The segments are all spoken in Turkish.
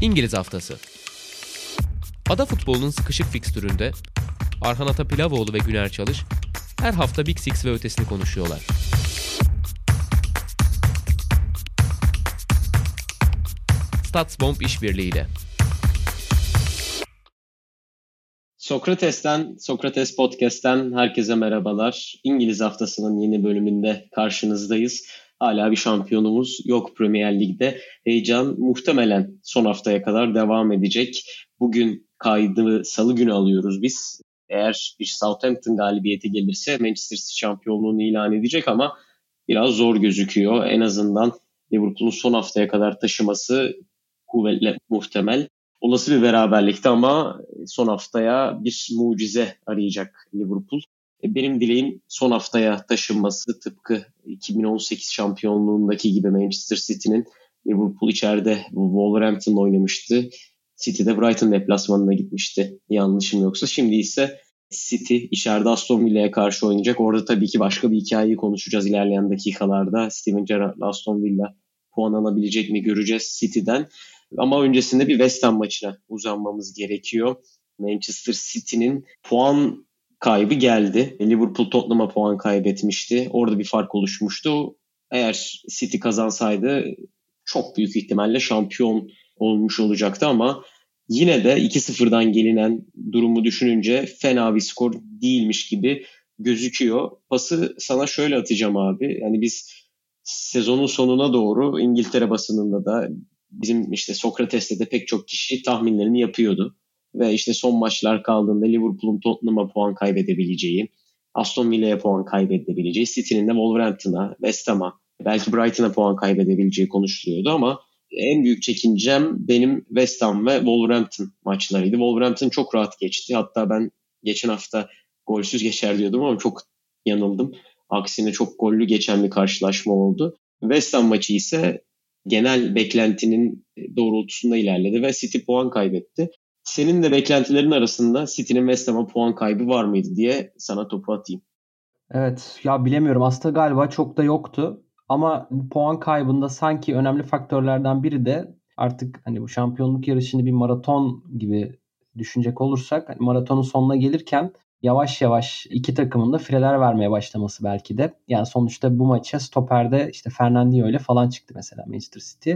İngiliz Haftası Ada futbolunun sıkışık fikstüründe Arhan Atapilavoğlu ve Güner Çalış her hafta Big Six ve ötesini konuşuyorlar. Statsbomb işbirliğiyle. Sokrates'ten, Sokrates Podcast'ten herkese merhabalar. İngiliz haftasının yeni bölümünde karşınızdayız. Hala bir şampiyonumuz yok Premier Lig'de. Heyecan muhtemelen son haftaya kadar devam edecek. Bugün kaydı salı günü alıyoruz biz. Eğer bir Southampton galibiyeti gelirse Manchester City şampiyonluğunu ilan edecek ama biraz zor gözüküyor. En azından Liverpool'un son haftaya kadar taşıması kuvvetle muhtemel. Olası bir beraberlikti ama son haftaya bir mucize arayacak Liverpool. E, benim dileğim son haftaya taşınması tıpkı 2018 şampiyonluğundaki gibi Manchester City'nin Liverpool içeride Wolverhampton'la oynamıştı. City'de Brighton deplasmanına gitmişti yanlışım yoksa. Şimdi ise City içeride Aston Villa'ya karşı oynayacak. Orada tabii ki başka bir hikayeyi konuşacağız ilerleyen dakikalarda. Steven Gerrard'la Aston Villa puan alabilecek mi göreceğiz City'den. Ama öncesinde bir West Ham maçına uzanmamız gerekiyor. Manchester City'nin puan kaybı geldi. Liverpool Tottenham'a puan kaybetmişti. Orada bir fark oluşmuştu. Eğer City kazansaydı çok büyük ihtimalle şampiyon olmuş olacaktı ama yine de 2-0'dan gelinen durumu düşününce fena bir skor değilmiş gibi gözüküyor. Pası sana şöyle atacağım abi. Yani biz sezonun sonuna doğru İngiltere basınında da bizim işte Sokrates'te de pek çok kişi tahminlerini yapıyordu. Ve işte son maçlar kaldığında Liverpool'un Tottenham'a puan kaybedebileceği, Aston Villa'ya puan kaybedebileceği, City'nin de Wolverhampton'a, West Ham'a, belki Brighton'a puan kaybedebileceği konuşuluyordu ama en büyük çekincem benim West Ham ve Wolverhampton maçlarıydı. Wolverhampton çok rahat geçti. Hatta ben geçen hafta golsüz geçer diyordum ama çok yanıldım. Aksine çok gollü geçen bir karşılaşma oldu. West Ham maçı ise genel beklentinin doğrultusunda ilerledi ve City puan kaybetti. Senin de beklentilerin arasında City'nin West Ham'a puan kaybı var mıydı diye sana topu atayım. Evet ya bilemiyorum aslında galiba çok da yoktu. Ama puan kaybında sanki önemli faktörlerden biri de artık hani bu şampiyonluk yarışını bir maraton gibi düşünecek olursak hani maratonun sonuna gelirken yavaş yavaş iki takımın da fireler vermeye başlaması belki de. Yani sonuçta bu maça stoperde işte Fernandinho ile falan çıktı mesela Manchester City.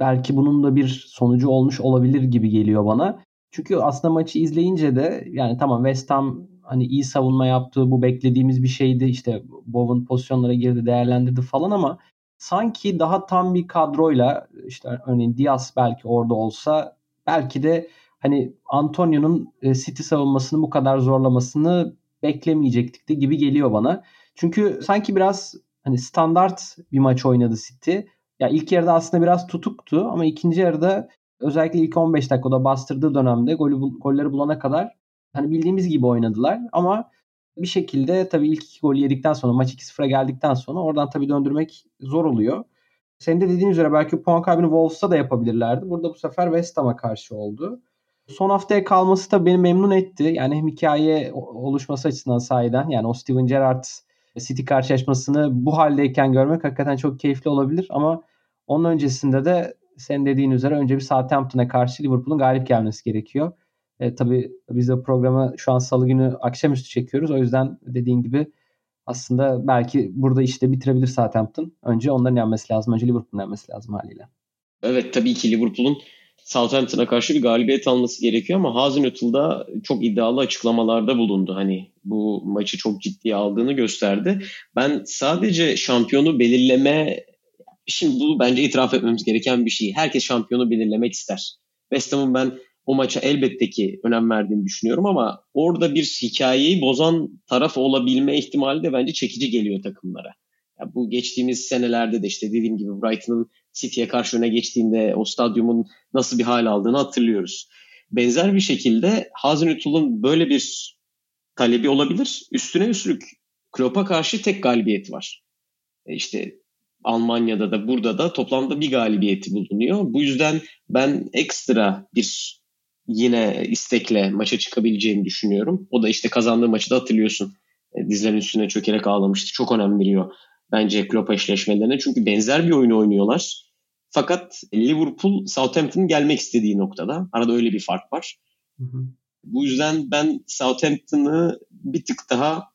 Belki bunun da bir sonucu olmuş olabilir gibi geliyor bana. Çünkü aslında maçı izleyince de yani tamam West Ham hani iyi savunma yaptı. Bu beklediğimiz bir şeydi. İşte Bowen pozisyonlara girdi, değerlendirdi falan ama sanki daha tam bir kadroyla işte örneğin Diaz belki orada olsa belki de hani Antonio'nun e, City savunmasını bu kadar zorlamasını beklemeyecektik de gibi geliyor bana. Çünkü sanki biraz hani standart bir maç oynadı City. Ya ilk yarıda aslında biraz tutuktu ama ikinci yarıda özellikle ilk 15 dakikada bastırdığı dönemde golü, golleri bulana kadar hani bildiğimiz gibi oynadılar ama bir şekilde tabii ilk iki golü yedikten sonra maç 2-0'a geldikten sonra oradan tabii döndürmek zor oluyor. Senin de dediğin üzere belki puan kaybını Wolves'a da yapabilirlerdi. Burada bu sefer West Ham'a karşı oldu. Son haftaya kalması da beni memnun etti. Yani hem hikaye oluşması açısından sahiden yani o Steven Gerrard City karşılaşmasını bu haldeyken görmek hakikaten çok keyifli olabilir ama onun öncesinde de sen dediğin üzere önce bir Southampton'a karşı Liverpool'un galip gelmesi gerekiyor. E, tabii biz de programı şu an salı günü akşamüstü çekiyoruz. O yüzden dediğin gibi aslında belki burada işte bitirebilir Southampton. Önce onların yenmesi lazım. Önce Liverpool'un yenmesi lazım haliyle. Evet tabii ki Liverpool'un Southampton'a karşı bir galibiyet alması gerekiyor ama Hazenhüttl'da çok iddialı açıklamalarda bulundu. Hani bu maçı çok ciddiye aldığını gösterdi. Ben sadece şampiyonu belirleme Şimdi bu bence itiraf etmemiz gereken bir şey. Herkes şampiyonu belirlemek ister. West Ham'ın ben o maça elbette ki önem verdiğini düşünüyorum ama orada bir hikayeyi bozan taraf olabilme ihtimali de bence çekici geliyor takımlara. Ya bu geçtiğimiz senelerde de işte dediğim gibi Brighton'ın City'ye karşı öne geçtiğinde o stadyumun nasıl bir hal aldığını hatırlıyoruz. Benzer bir şekilde Hazenhüttl'un böyle bir talebi olabilir. Üstüne üstlük Klopp'a karşı tek galibiyet var. E işte Almanya'da da burada da toplamda bir galibiyeti bulunuyor. Bu yüzden ben ekstra bir yine istekle maça çıkabileceğini düşünüyorum. O da işte kazandığı maçı da hatırlıyorsun. E, dizlerin üstüne çökerek ağlamıştı. Çok önem veriyor bence Klopp eşleşmelerine. Çünkü benzer bir oyunu oynuyorlar. Fakat Liverpool Southampton'ın gelmek istediği noktada. Arada öyle bir fark var. Hı hı. Bu yüzden ben Southampton'ı bir tık daha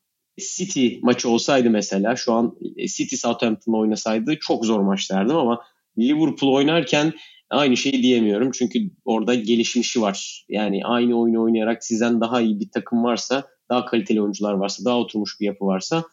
City maçı olsaydı mesela şu an City Southampton oynasaydı çok zor maç derdim ama Liverpool oynarken aynı şeyi diyemiyorum. Çünkü orada gelişmişi var. Yani aynı oyunu oynayarak sizden daha iyi bir takım varsa, daha kaliteli oyuncular varsa, daha oturmuş bir yapı varsa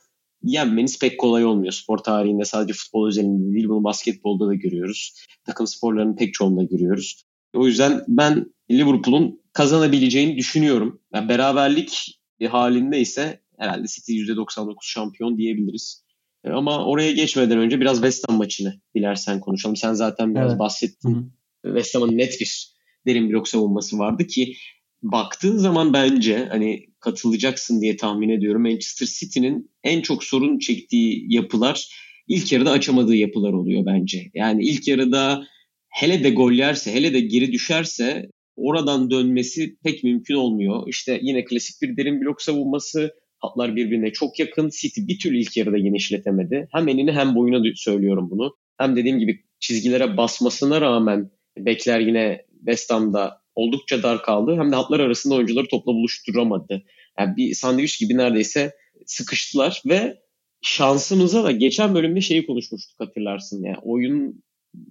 yenmeniz pek kolay olmuyor. Spor tarihinde sadece futbol özelinde değil bunu basketbolda da görüyoruz. Takım sporlarının pek çoğunda görüyoruz. O yüzden ben Liverpool'un kazanabileceğini düşünüyorum. Yani beraberlik halinde ise herhalde City %99 şampiyon diyebiliriz. E, ama oraya geçmeden önce biraz West Ham maçını dilersen konuşalım. Sen zaten biraz evet. bahsettin. Hı-hı. West Ham'ın net bir derin blok savunması vardı ki baktığın zaman bence hani katılacaksın diye tahmin ediyorum. Manchester City'nin en çok sorun çektiği yapılar ilk yarıda açamadığı yapılar oluyor bence. Yani ilk yarıda hele de gol yerse, hele de geri düşerse oradan dönmesi pek mümkün olmuyor. İşte yine klasik bir derin blok savunması, hatlar birbirine çok yakın. City bir türlü ilk yarıda genişletemedi. Hem enini hem boyuna söylüyorum bunu. Hem dediğim gibi çizgilere basmasına rağmen bekler yine West Ham'da oldukça dar kaldı. Hem de hatlar arasında oyuncuları topla buluşturamadı. Yani bir sandviç gibi neredeyse sıkıştılar ve şansımıza da geçen bölümde şeyi konuşmuştuk hatırlarsın. Yani oyun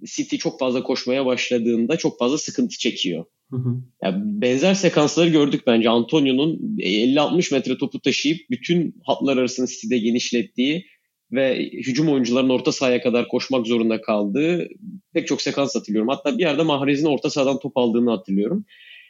City çok fazla koşmaya başladığında çok fazla sıkıntı çekiyor. Hı hı. Yani benzer sekansları gördük bence. Antonio'nun 50-60 metre topu taşıyıp bütün hatlar arasını City'de genişlettiği ve hücum oyuncularının orta sahaya kadar koşmak zorunda kaldığı pek çok sekans hatırlıyorum. Hatta bir yerde Mahrez'in orta sahadan top aldığını hatırlıyorum.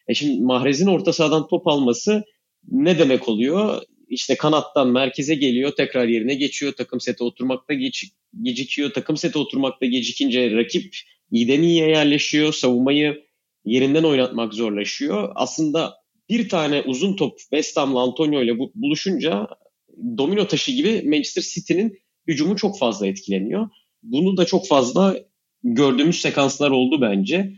E şimdi Mahrez'in orta sahadan top alması ne demek oluyor? İşte kanattan merkeze geliyor, tekrar yerine geçiyor, takım sete oturmakta geç, gecikiyor. Takım sete oturmakta gecikince rakip iyiden iyiye yerleşiyor, savunmayı yerinden oynatmak zorlaşıyor. Aslında bir tane uzun top West Ham'la Antonio ile buluşunca domino taşı gibi Manchester City'nin hücumu çok fazla etkileniyor. Bunu da çok fazla gördüğümüz sekanslar oldu bence.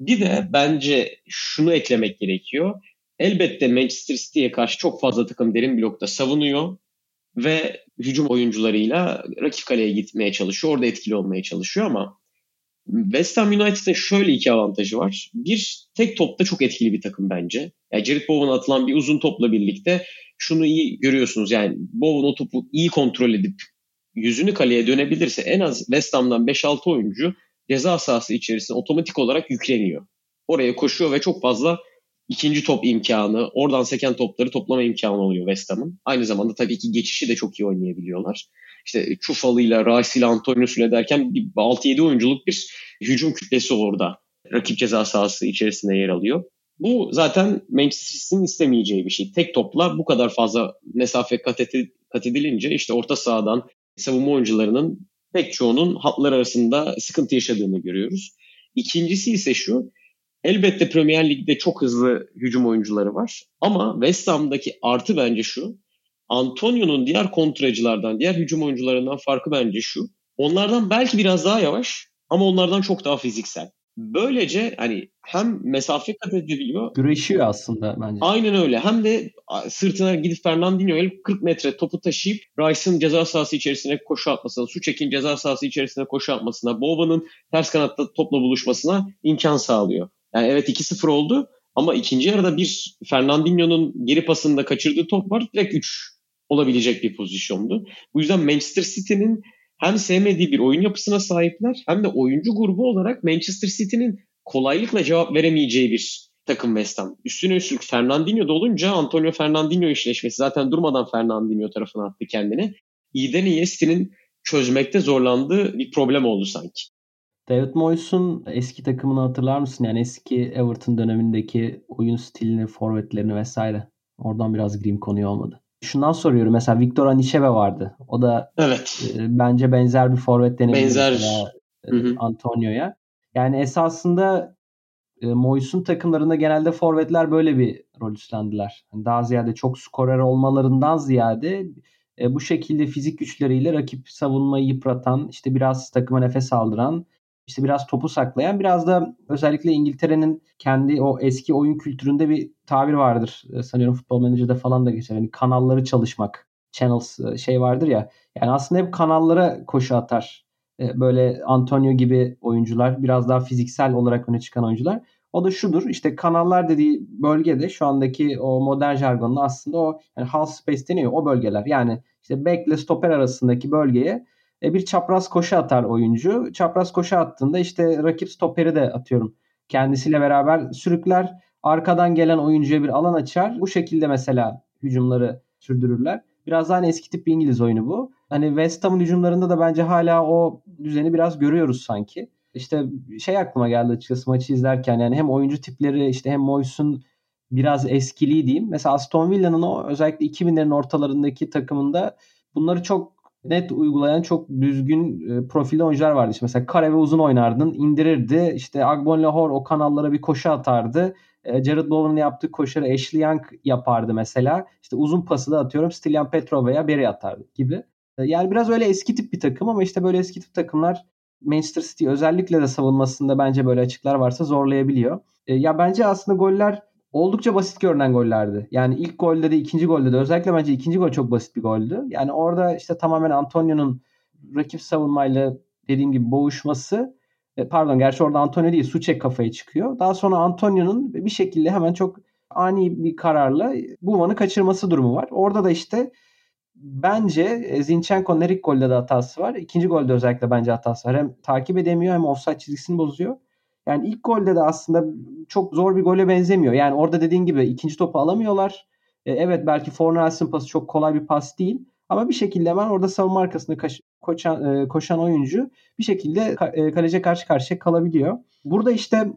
Bir de bence şunu eklemek gerekiyor. Elbette Manchester City'ye karşı çok fazla takım derin blokta savunuyor ve hücum oyuncularıyla rakip kaleye gitmeye çalışıyor. Orada etkili olmaya çalışıyor ama West Ham United'ın şöyle iki avantajı var. Bir, tek topta çok etkili bir takım bence. Yani Jared Bowen'a atılan bir uzun topla birlikte şunu iyi görüyorsunuz. Yani Bowen o topu iyi kontrol edip yüzünü kaleye dönebilirse en az West Ham'dan 5-6 oyuncu ceza sahası içerisinde otomatik olarak yükleniyor. Oraya koşuyor ve çok fazla ikinci top imkanı, oradan seken topları toplama imkanı oluyor West Ham'ın. Aynı zamanda tabii ki geçişi de çok iyi oynayabiliyorlar. İşte Çufalı'yla, Rice'yle, Antonio'suyla derken 6-7 oyunculuk bir hücum kütlesi orada. Rakip ceza sahası içerisinde yer alıyor. Bu zaten Manchester City'nin istemeyeceği bir şey. Tek topla bu kadar fazla mesafe kat, kat edilince işte orta sahadan savunma oyuncularının pek çoğunun hatlar arasında sıkıntı yaşadığını görüyoruz. İkincisi ise şu, elbette Premier Lig'de çok hızlı hücum oyuncuları var. Ama West Ham'daki artı bence şu, Antonio'nun diğer kontracılardan, diğer hücum oyuncularından farkı bence şu. Onlardan belki biraz daha yavaş ama onlardan çok daha fiziksel. Böylece hani hem mesafe kat edebiliyor. Güreşiyor aslında bence. Aynen öyle. Hem de sırtına gidip Fernandinho'ya 40 metre topu taşıyıp Rice'ın ceza sahası içerisine koşu atmasına, Suçek'in ceza sahası içerisine koşu atmasına, Boba'nın ters kanatta topla buluşmasına imkan sağlıyor. Yani evet 2-0 oldu ama ikinci yarıda bir Fernandinho'nun geri pasında kaçırdığı top var. Direkt 3 olabilecek bir pozisyondu. Bu yüzden Manchester City'nin hem sevmediği bir oyun yapısına sahipler hem de oyuncu grubu olarak Manchester City'nin kolaylıkla cevap veremeyeceği bir takım West Ham. Üstüne üstlük Fernandinho da olunca Antonio Fernandinho işleşmesi zaten durmadan Fernandinho tarafına attı kendini. İyiden iyiye City'nin çözmekte zorlandığı bir problem oldu sanki. David Moyes'un eski takımını hatırlar mısın? Yani eski Everton dönemindeki oyun stilini, forvetlerini vesaire. Oradan biraz gireyim konuya olmadı şundan soruyorum. Mesela Victor Anişebe vardı. O da evet. e, bence benzer bir forvet denebilir. Benzer. e, Antonio'ya. Yani esasında e, Moyes'un takımlarında genelde forvetler böyle bir rol üstlendiler. Yani daha ziyade çok skorer olmalarından ziyade e, bu şekilde fizik güçleriyle rakip savunmayı yıpratan, işte biraz takıma nefes aldıran işte biraz topu saklayan biraz da özellikle İngiltere'nin kendi o eski oyun kültüründe bir tabir vardır. E, sanıyorum futbol menajerde falan da geçer. Hani kanalları çalışmak. Channels e, şey vardır ya. Yani aslında hep kanallara koşu atar e, böyle Antonio gibi oyuncular biraz daha fiziksel olarak öne çıkan oyuncular. O da şudur işte kanallar dediği bölgede şu andaki o modern jargonla aslında o yani half space deniyor o bölgeler. Yani işte back ile stoper arasındaki bölgeye e, bir çapraz koşu atar oyuncu. Çapraz koşu attığında işte rakip stoperi de atıyorum kendisiyle beraber sürükler. Arkadan gelen oyuncuya bir alan açar. Bu şekilde mesela hücumları sürdürürler. Biraz daha hani eski tip bir İngiliz oyunu bu. Hani West Ham'ın hücumlarında da bence hala o düzeni biraz görüyoruz sanki. İşte şey aklıma geldi açıkçası maçı izlerken yani hem oyuncu tipleri işte hem Moyes'un biraz eskiliği diyeyim. Mesela Aston Villa'nın o özellikle 2000'lerin ortalarındaki takımında bunları çok net uygulayan çok düzgün e, profilli oyuncular vardı. İşte mesela kare ve uzun oynardın, indirirdi. İşte Agbon Lahore o kanallara bir koşu atardı. E, Jared Bowen'ın yaptığı koşuları Ashley Young yapardı mesela. İşte uzun pası da atıyorum Stilian Petrov veya Berry atardı gibi. E, yani biraz öyle eski tip bir takım ama işte böyle eski tip takımlar Manchester City özellikle de savunmasında bence böyle açıklar varsa zorlayabiliyor. E, ya bence aslında goller oldukça basit görünen gollerdi. Yani ilk golde de ikinci golde de özellikle bence ikinci gol çok basit bir goldü. Yani orada işte tamamen Antonio'nun rakip savunmayla dediğim gibi boğuşması e, pardon gerçi orada Antonio değil Suçek kafaya çıkıyor. Daha sonra Antonio'nun bir şekilde hemen çok ani bir kararla Buvan'ı kaçırması durumu var. Orada da işte bence e, Zinchenko'nun ilk golde de hatası var. İkinci golde özellikle bence hatası var. Hem takip edemiyor hem offside çizgisini bozuyor. Yani ilk golde de aslında çok zor bir gole benzemiyor. Yani orada dediğin gibi ikinci topu alamıyorlar. E, evet belki Fornals'ın pası çok kolay bir pas değil. Ama bir şekilde hemen orada savunma arkasında kaş, koşan, e, koşan oyuncu bir şekilde ka, e, kalece karşı karşıya kalabiliyor. Burada işte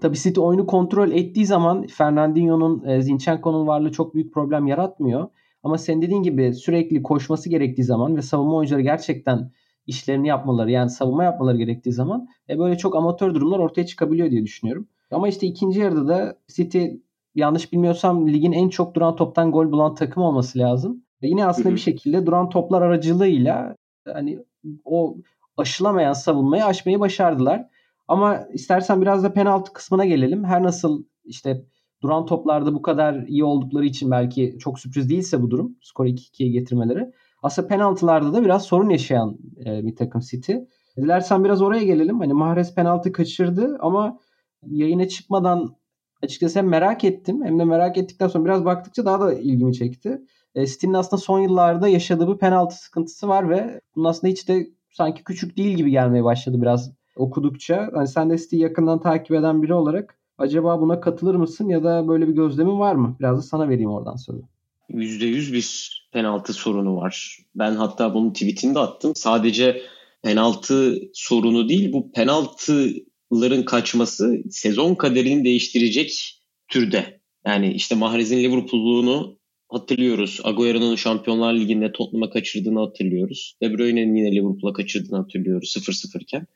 tabii City oyunu kontrol ettiği zaman Fernandinho'nun, e, Zinchenko'nun varlığı çok büyük problem yaratmıyor. Ama sen dediğin gibi sürekli koşması gerektiği zaman ve savunma oyuncuları gerçekten işlerini yapmaları yani savunma yapmaları gerektiği zaman e, böyle çok amatör durumlar ortaya çıkabiliyor diye düşünüyorum. Ama işte ikinci yarıda da City yanlış bilmiyorsam ligin en çok duran toptan gol bulan takım olması lazım. Ve yine aslında bir şekilde duran toplar aracılığıyla hani o aşılamayan savunmayı aşmayı başardılar. Ama istersen biraz da penaltı kısmına gelelim. Her nasıl işte duran toplarda bu kadar iyi oldukları için belki çok sürpriz değilse bu durum. Skoru 2-2'ye getirmeleri. Aslında penaltılarda da biraz sorun yaşayan e, bir takım City. Dilersen biraz oraya gelelim. Hani Mahrez penaltı kaçırdı ama yayına çıkmadan açıkçası hem merak ettim hem de merak ettikten sonra biraz baktıkça daha da ilgimi çekti. E, City'nin aslında son yıllarda yaşadığı bir penaltı sıkıntısı var ve bunun aslında hiç de sanki küçük değil gibi gelmeye başladı biraz okudukça. Hani sen de City'yi yakından takip eden biri olarak acaba buna katılır mısın ya da böyle bir gözlemin var mı? Biraz da sana vereyim oradan sözü. %100 bir penaltı sorunu var. Ben hatta bunun tweetini attım. Sadece penaltı sorunu değil bu penaltıların kaçması sezon kaderini değiştirecek türde. Yani işte Mahrez'in Liverpool'luğunu hatırlıyoruz. Agüero'nun Şampiyonlar Ligi'nde Tottenham'a kaçırdığını hatırlıyoruz. De Bruyne'nin yine Liverpool'a kaçırdığını hatırlıyoruz 0-0 iken.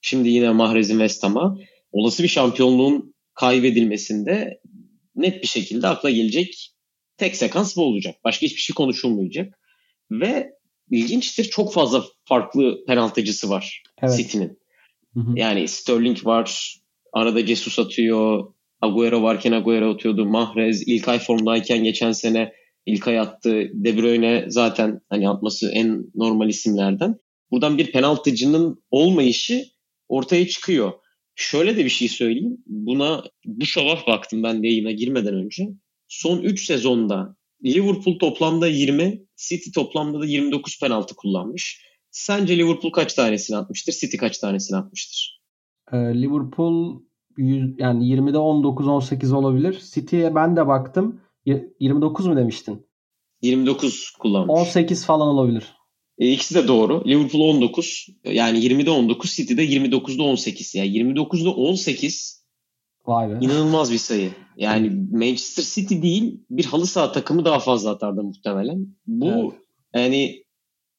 Şimdi yine Mahrez'in West Ham'a olası bir şampiyonluğun kaybedilmesinde net bir şekilde akla gelecek tek sekans bu olacak. Başka hiçbir şey konuşulmayacak. Ve ilginçtir çok fazla farklı penaltıcısı var evet. City'nin. Yani Sterling var, arada Jesus atıyor, Agüero varken Agüero atıyordu, Mahrez ilk ay formdayken geçen sene ilk ay attı. De Bruyne zaten hani atması en normal isimlerden. Buradan bir penaltıcının olmayışı ortaya çıkıyor. Şöyle de bir şey söyleyeyim. Buna bu sabah baktım ben de yayına girmeden önce son 3 sezonda Liverpool toplamda 20, City toplamda da 29 penaltı kullanmış. Sence Liverpool kaç tanesini atmıştır? City kaç tanesini atmıştır? Ee, Liverpool 100, yani 20'de 19 18 olabilir. City'ye ben de baktım. 29 mu demiştin? 29 kullanmış. 18 falan olabilir. E, ikisi de doğru. Liverpool 19. Yani 20'de 19, City'de 29'da 18. Yani 29'da 18 Vay be. İnanılmaz bir sayı. Yani Manchester City değil bir halı saha takımı daha fazla atardı muhtemelen. Bu evet. yani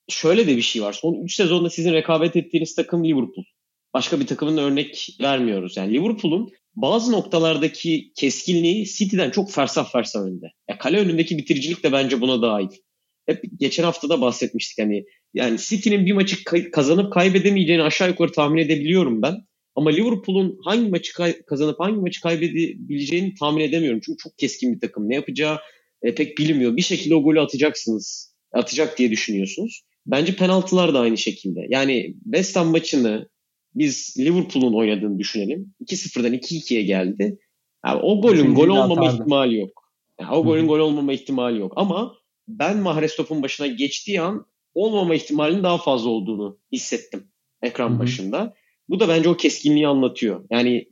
şöyle de bir şey var. Son 3 sezonda sizin rekabet ettiğiniz takım Liverpool. Başka bir takımın örnek vermiyoruz. Yani Liverpool'un bazı noktalardaki keskinliği City'den çok fersah fersah önde. Ya kale önündeki bitiricilik de bence buna dahil. Hep geçen hafta da bahsetmiştik hani yani City'nin bir maçı kazanıp kaybedemeyeceğini aşağı yukarı tahmin edebiliyorum ben. Ama Liverpool'un hangi maçı kazanıp hangi maçı kaybedebileceğini tahmin edemiyorum. Çünkü çok keskin bir takım. Ne yapacağı e, pek bilinmiyor. Bir şekilde o golü atacaksınız. Atacak diye düşünüyorsunuz. Bence penaltılar da aynı şekilde. Yani West Ham maçını biz Liverpool'un oynadığını düşünelim. 2-0'dan 2-2'ye geldi. Yani o golün gol olmama atardı. ihtimali yok. Yani o golün gol olmama ihtimali yok. Ama ben Mahrez topun başına geçtiği an olmama ihtimalinin daha fazla olduğunu hissettim ekran başında. Bu da bence o keskinliği anlatıyor. Yani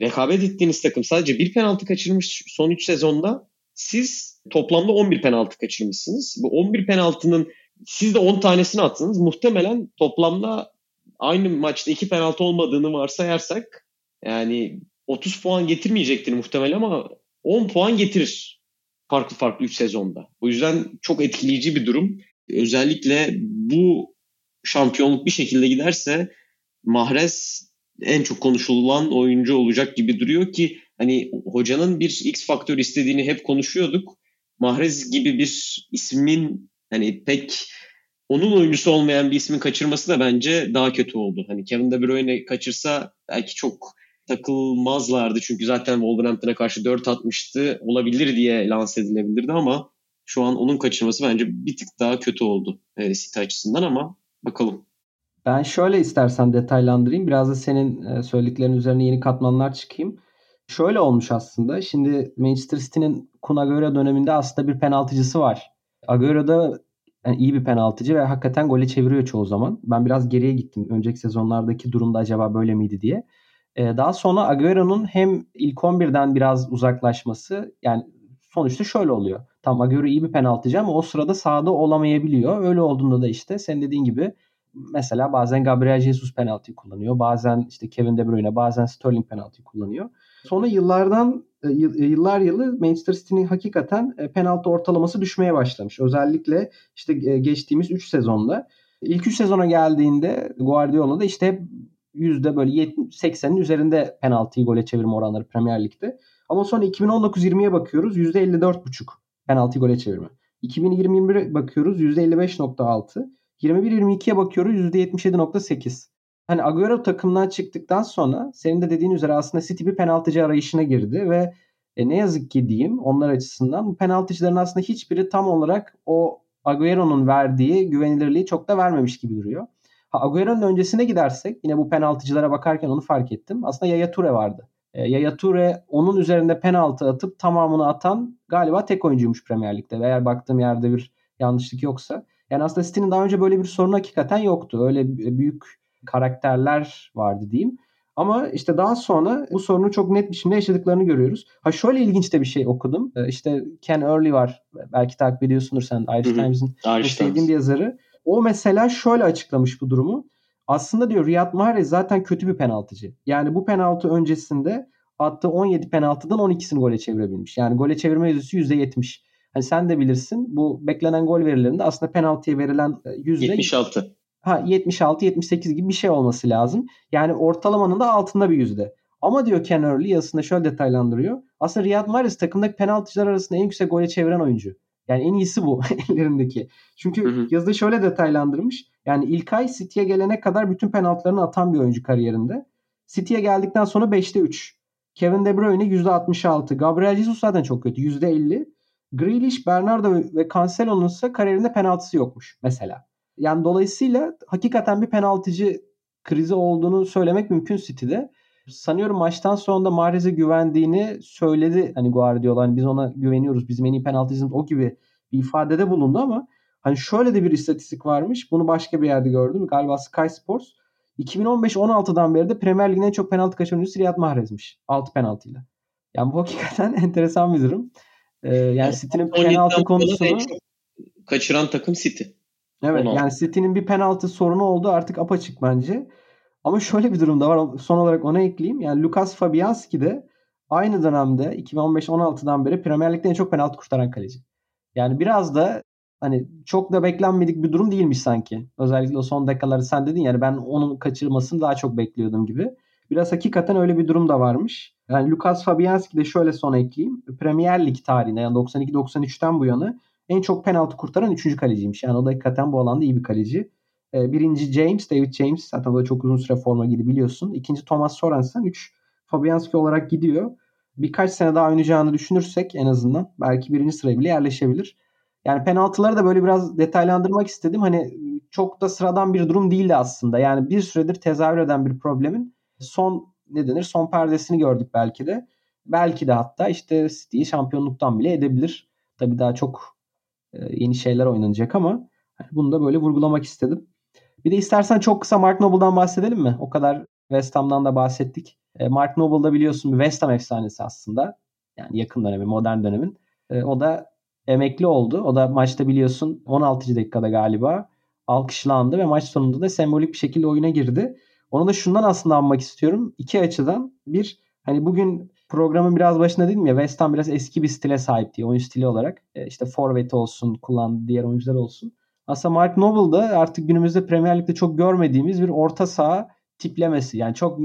rekabet ettiğiniz takım sadece bir penaltı kaçırmış son 3 sezonda. Siz toplamda 11 penaltı kaçırmışsınız. Bu 11 penaltının siz de 10 tanesini attınız. Muhtemelen toplamda aynı maçta 2 penaltı olmadığını varsayarsak yani 30 puan getirmeyecektir muhtemelen ama 10 puan getirir. Farklı farklı 3 sezonda. O yüzden çok etkileyici bir durum. Özellikle bu şampiyonluk bir şekilde giderse Mahrez en çok konuşulan oyuncu olacak gibi duruyor ki hani hocanın bir X faktör istediğini hep konuşuyorduk. Mahrez gibi bir ismin hani pek onun oyuncusu olmayan bir ismin kaçırması da bence daha kötü oldu. Hani Kevin De Bruyne kaçırsa belki çok takılmazlardı. Çünkü zaten Wolverhampton'a karşı 4 atmıştı. Olabilir diye lanse edilebilirdi ama şu an onun kaçırması bence bir tık daha kötü oldu e, City açısından ama bakalım. Ben şöyle istersen detaylandırayım. Biraz da senin e, söylediklerin üzerine yeni katmanlar çıkayım. Şöyle olmuş aslında. Şimdi Manchester City'nin Kun Agüero döneminde aslında bir penaltıcısı var. Agüero da yani iyi bir penaltıcı ve hakikaten gole çeviriyor çoğu zaman. Ben biraz geriye gittim. Önceki sezonlardaki durumda acaba böyle miydi diye. Ee, daha sonra Agüero'nun hem ilk 11'den biraz uzaklaşması yani sonuçta şöyle oluyor. Tam Agüero iyi bir penaltıcı ama o sırada sahada olamayabiliyor. Öyle olduğunda da işte senin dediğin gibi mesela bazen Gabriel Jesus penaltıyı kullanıyor. Bazen işte Kevin De Bruyne, bazen Sterling penaltıyı kullanıyor. Sonra yıllardan e, yıllar yılı Manchester City'nin hakikaten e, penaltı ortalaması düşmeye başlamış. Özellikle işte e, geçtiğimiz 3 sezonda. İlk 3 sezona geldiğinde Guardiola da işte hep yüzde böyle 80'in üzerinde penaltıyı gole çevirme oranları Premier Lig'de. Ama sonra 2019-20'ye bakıyoruz yüzde 54,5 penaltıyı gole çevirme. 2020-21'e bakıyoruz yüzde 55,6. 21-22'ye bakıyoruz %77,8. Hani Agüero takımdan çıktıktan sonra senin de dediğin üzere aslında City bir penaltıcı arayışına girdi ve e, ne yazık ki diyeyim onlar açısından bu penaltıcıların aslında hiçbiri tam olarak o Agüero'nun verdiği güvenilirliği çok da vermemiş gibi duruyor. Ha, Agüero'nun öncesine gidersek yine bu penaltıcılara bakarken onu fark ettim. Aslında Yaya Toure vardı. E, Yaya Toure onun üzerinde penaltı atıp tamamını atan galiba tek oyuncuymuş Premier Lig'de. Eğer baktığım yerde bir yanlışlık yoksa. Yani aslında City'nin daha önce böyle bir sorunu hakikaten yoktu. Öyle büyük karakterler vardı diyeyim. Ama işte daha sonra bu sorunu çok net biçimde yaşadıklarını görüyoruz. Ha şöyle ilginç de bir şey okudum. İşte Ken Early var. Belki takip ediyorsundur sen Irish Times'ın sevdiğim bir yazarı. O mesela şöyle açıklamış bu durumu. Aslında diyor Riyad Mahrez zaten kötü bir penaltıcı. Yani bu penaltı öncesinde attığı 17 penaltıdan 12'sini gole çevirebilmiş. Yani gole çevirme yüzdesi %70. Hani sen de bilirsin bu beklenen gol verilerinde aslında penaltıya verilen yüzde 76. Ha 76 78 gibi bir şey olması lazım. Yani ortalamanın da altında bir yüzde. Ama diyor Ken Early yazısında şöyle detaylandırıyor. Aslında Riyad Mahrez takımdaki penaltıcılar arasında en yüksek gole çeviren oyuncu. Yani en iyisi bu ellerindeki. Çünkü hı hı. yazıda şöyle detaylandırmış. Yani İlkay City'ye gelene kadar bütün penaltılarını atan bir oyuncu kariyerinde. City'ye geldikten sonra 5'te 3. Kevin De Bruyne %66. Gabriel Jesus zaten çok kötü. %50. Grealish, Bernardo ve Cancelo'nun ise kariyerinde penaltısı yokmuş mesela. Yani dolayısıyla hakikaten bir penaltıcı krizi olduğunu söylemek mümkün City'de. Sanıyorum maçtan sonra da Mahrez'e güvendiğini söyledi. Hani Guardiola hani biz ona güveniyoruz. Bizim en iyi penaltıcımız o gibi bir ifadede bulundu ama hani şöyle de bir istatistik varmış. Bunu başka bir yerde gördüm. Galiba Sky Sports. 2015-16'dan beri de Premier Lig'in en çok penaltı kaçıran oyuncusu Riyad Mahrez'miş. 6 penaltıyla. Yani bu hakikaten enteresan bir durum. Ee, yani City'nin penaltı konusunu kaçıran takım City. Evet 16. yani City'nin bir penaltı sorunu oldu artık apaçık bence. Ama şöyle bir durum da var. Son olarak ona ekleyeyim. Yani Lucas Fabianski de aynı dönemde 2015-16'dan beri Premier Lig'de en çok penaltı kurtaran kaleci. Yani biraz da hani çok da beklenmedik bir durum değilmiş sanki. Özellikle o son dakikaları sen dedin yani ben onun kaçırmasını daha çok bekliyordum gibi. Biraz hakikaten öyle bir durum da varmış. Yani Lucas Fabianski de şöyle son ekleyeyim. Premier Lig tarihinde yani 92-93'ten bu yana en çok penaltı kurtaran 3. kaleciymiş. Yani o da hakikaten bu alanda iyi bir kaleci. Birinci James, David James. Zaten o da çok uzun süre forma giydi biliyorsun. İkinci Thomas Sorensen. Üç Fabianski olarak gidiyor. Birkaç sene daha oynayacağını düşünürsek en azından belki birinci sıraya bile yerleşebilir. Yani penaltıları da böyle biraz detaylandırmak istedim. Hani çok da sıradan bir durum değildi aslında. Yani bir süredir tezahür eden bir problemin son ne denir son perdesini gördük belki de. Belki de hatta işte City'yi şampiyonluktan bile edebilir. Tabii daha çok e, yeni şeyler oynanacak ama bunu da böyle vurgulamak istedim. Bir de istersen çok kısa Mark Noble'dan bahsedelim mi? O kadar West Ham'dan da bahsettik. E, Mark Noble da biliyorsun bir West Ham efsanesi aslında. Yani yakın dönemi, modern dönemin. E, o da emekli oldu. O da maçta biliyorsun 16. dakikada galiba alkışlandı ve maç sonunda da sembolik bir şekilde oyuna girdi. Onu da şundan aslında anmak istiyorum. İki açıdan. Bir, hani bugün programın biraz başında dedim ya West Ham biraz eski bir stile sahip diye oyun stili olarak. E, işte forvet olsun, kullandığı diğer oyuncular olsun. Aslında Mark Noble da artık günümüzde Premier Lig'de çok görmediğimiz bir orta saha tiplemesi. Yani çok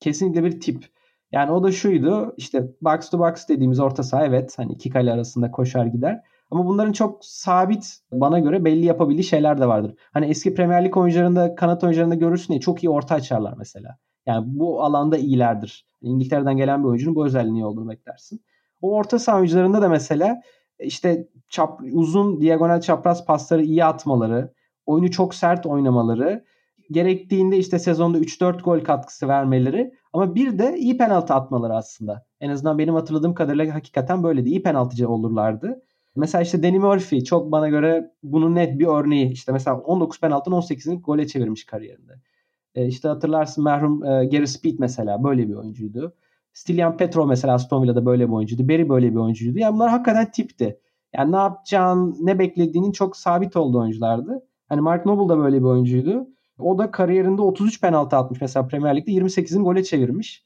kesinlikle bir tip. Yani o da şuydu işte box to box dediğimiz orta saha evet hani iki kale arasında koşar gider. Ama bunların çok sabit bana göre belli yapabildiği şeyler de vardır. Hani eski Premier Lig oyuncularında kanat oyuncularında görürsün ya çok iyi orta açarlar mesela. Yani bu alanda iyilerdir. İngiltere'den gelen bir oyuncunun bu özelliği olduğunu beklersin. O orta saha oyuncularında da mesela işte çap, uzun diagonal çapraz pasları iyi atmaları, oyunu çok sert oynamaları, gerektiğinde işte sezonda 3-4 gol katkısı vermeleri ama bir de iyi penaltı atmaları aslında. En azından benim hatırladığım kadarıyla hakikaten böyleydi. İyi penaltıcı olurlardı. Mesela işte Danny Murphy çok bana göre bunun net bir örneği. İşte mesela 19 penaltıdan 18'ini gole çevirmiş kariyerinde. E işte hatırlarsın merhum e, Gary Speed mesela böyle bir oyuncuydu. Stilian Petro mesela Aston Villa'da böyle bir oyuncuydu. Berry böyle bir oyuncuydu. Yani bunlar hakikaten tipti. Yani ne yapacağın, ne beklediğinin çok sabit olduğu oyunculardı. Hani Mark Noble da böyle bir oyuncuydu. O da kariyerinde 33 penaltı atmış mesela Premier Lig'de 28'ini gole çevirmiş.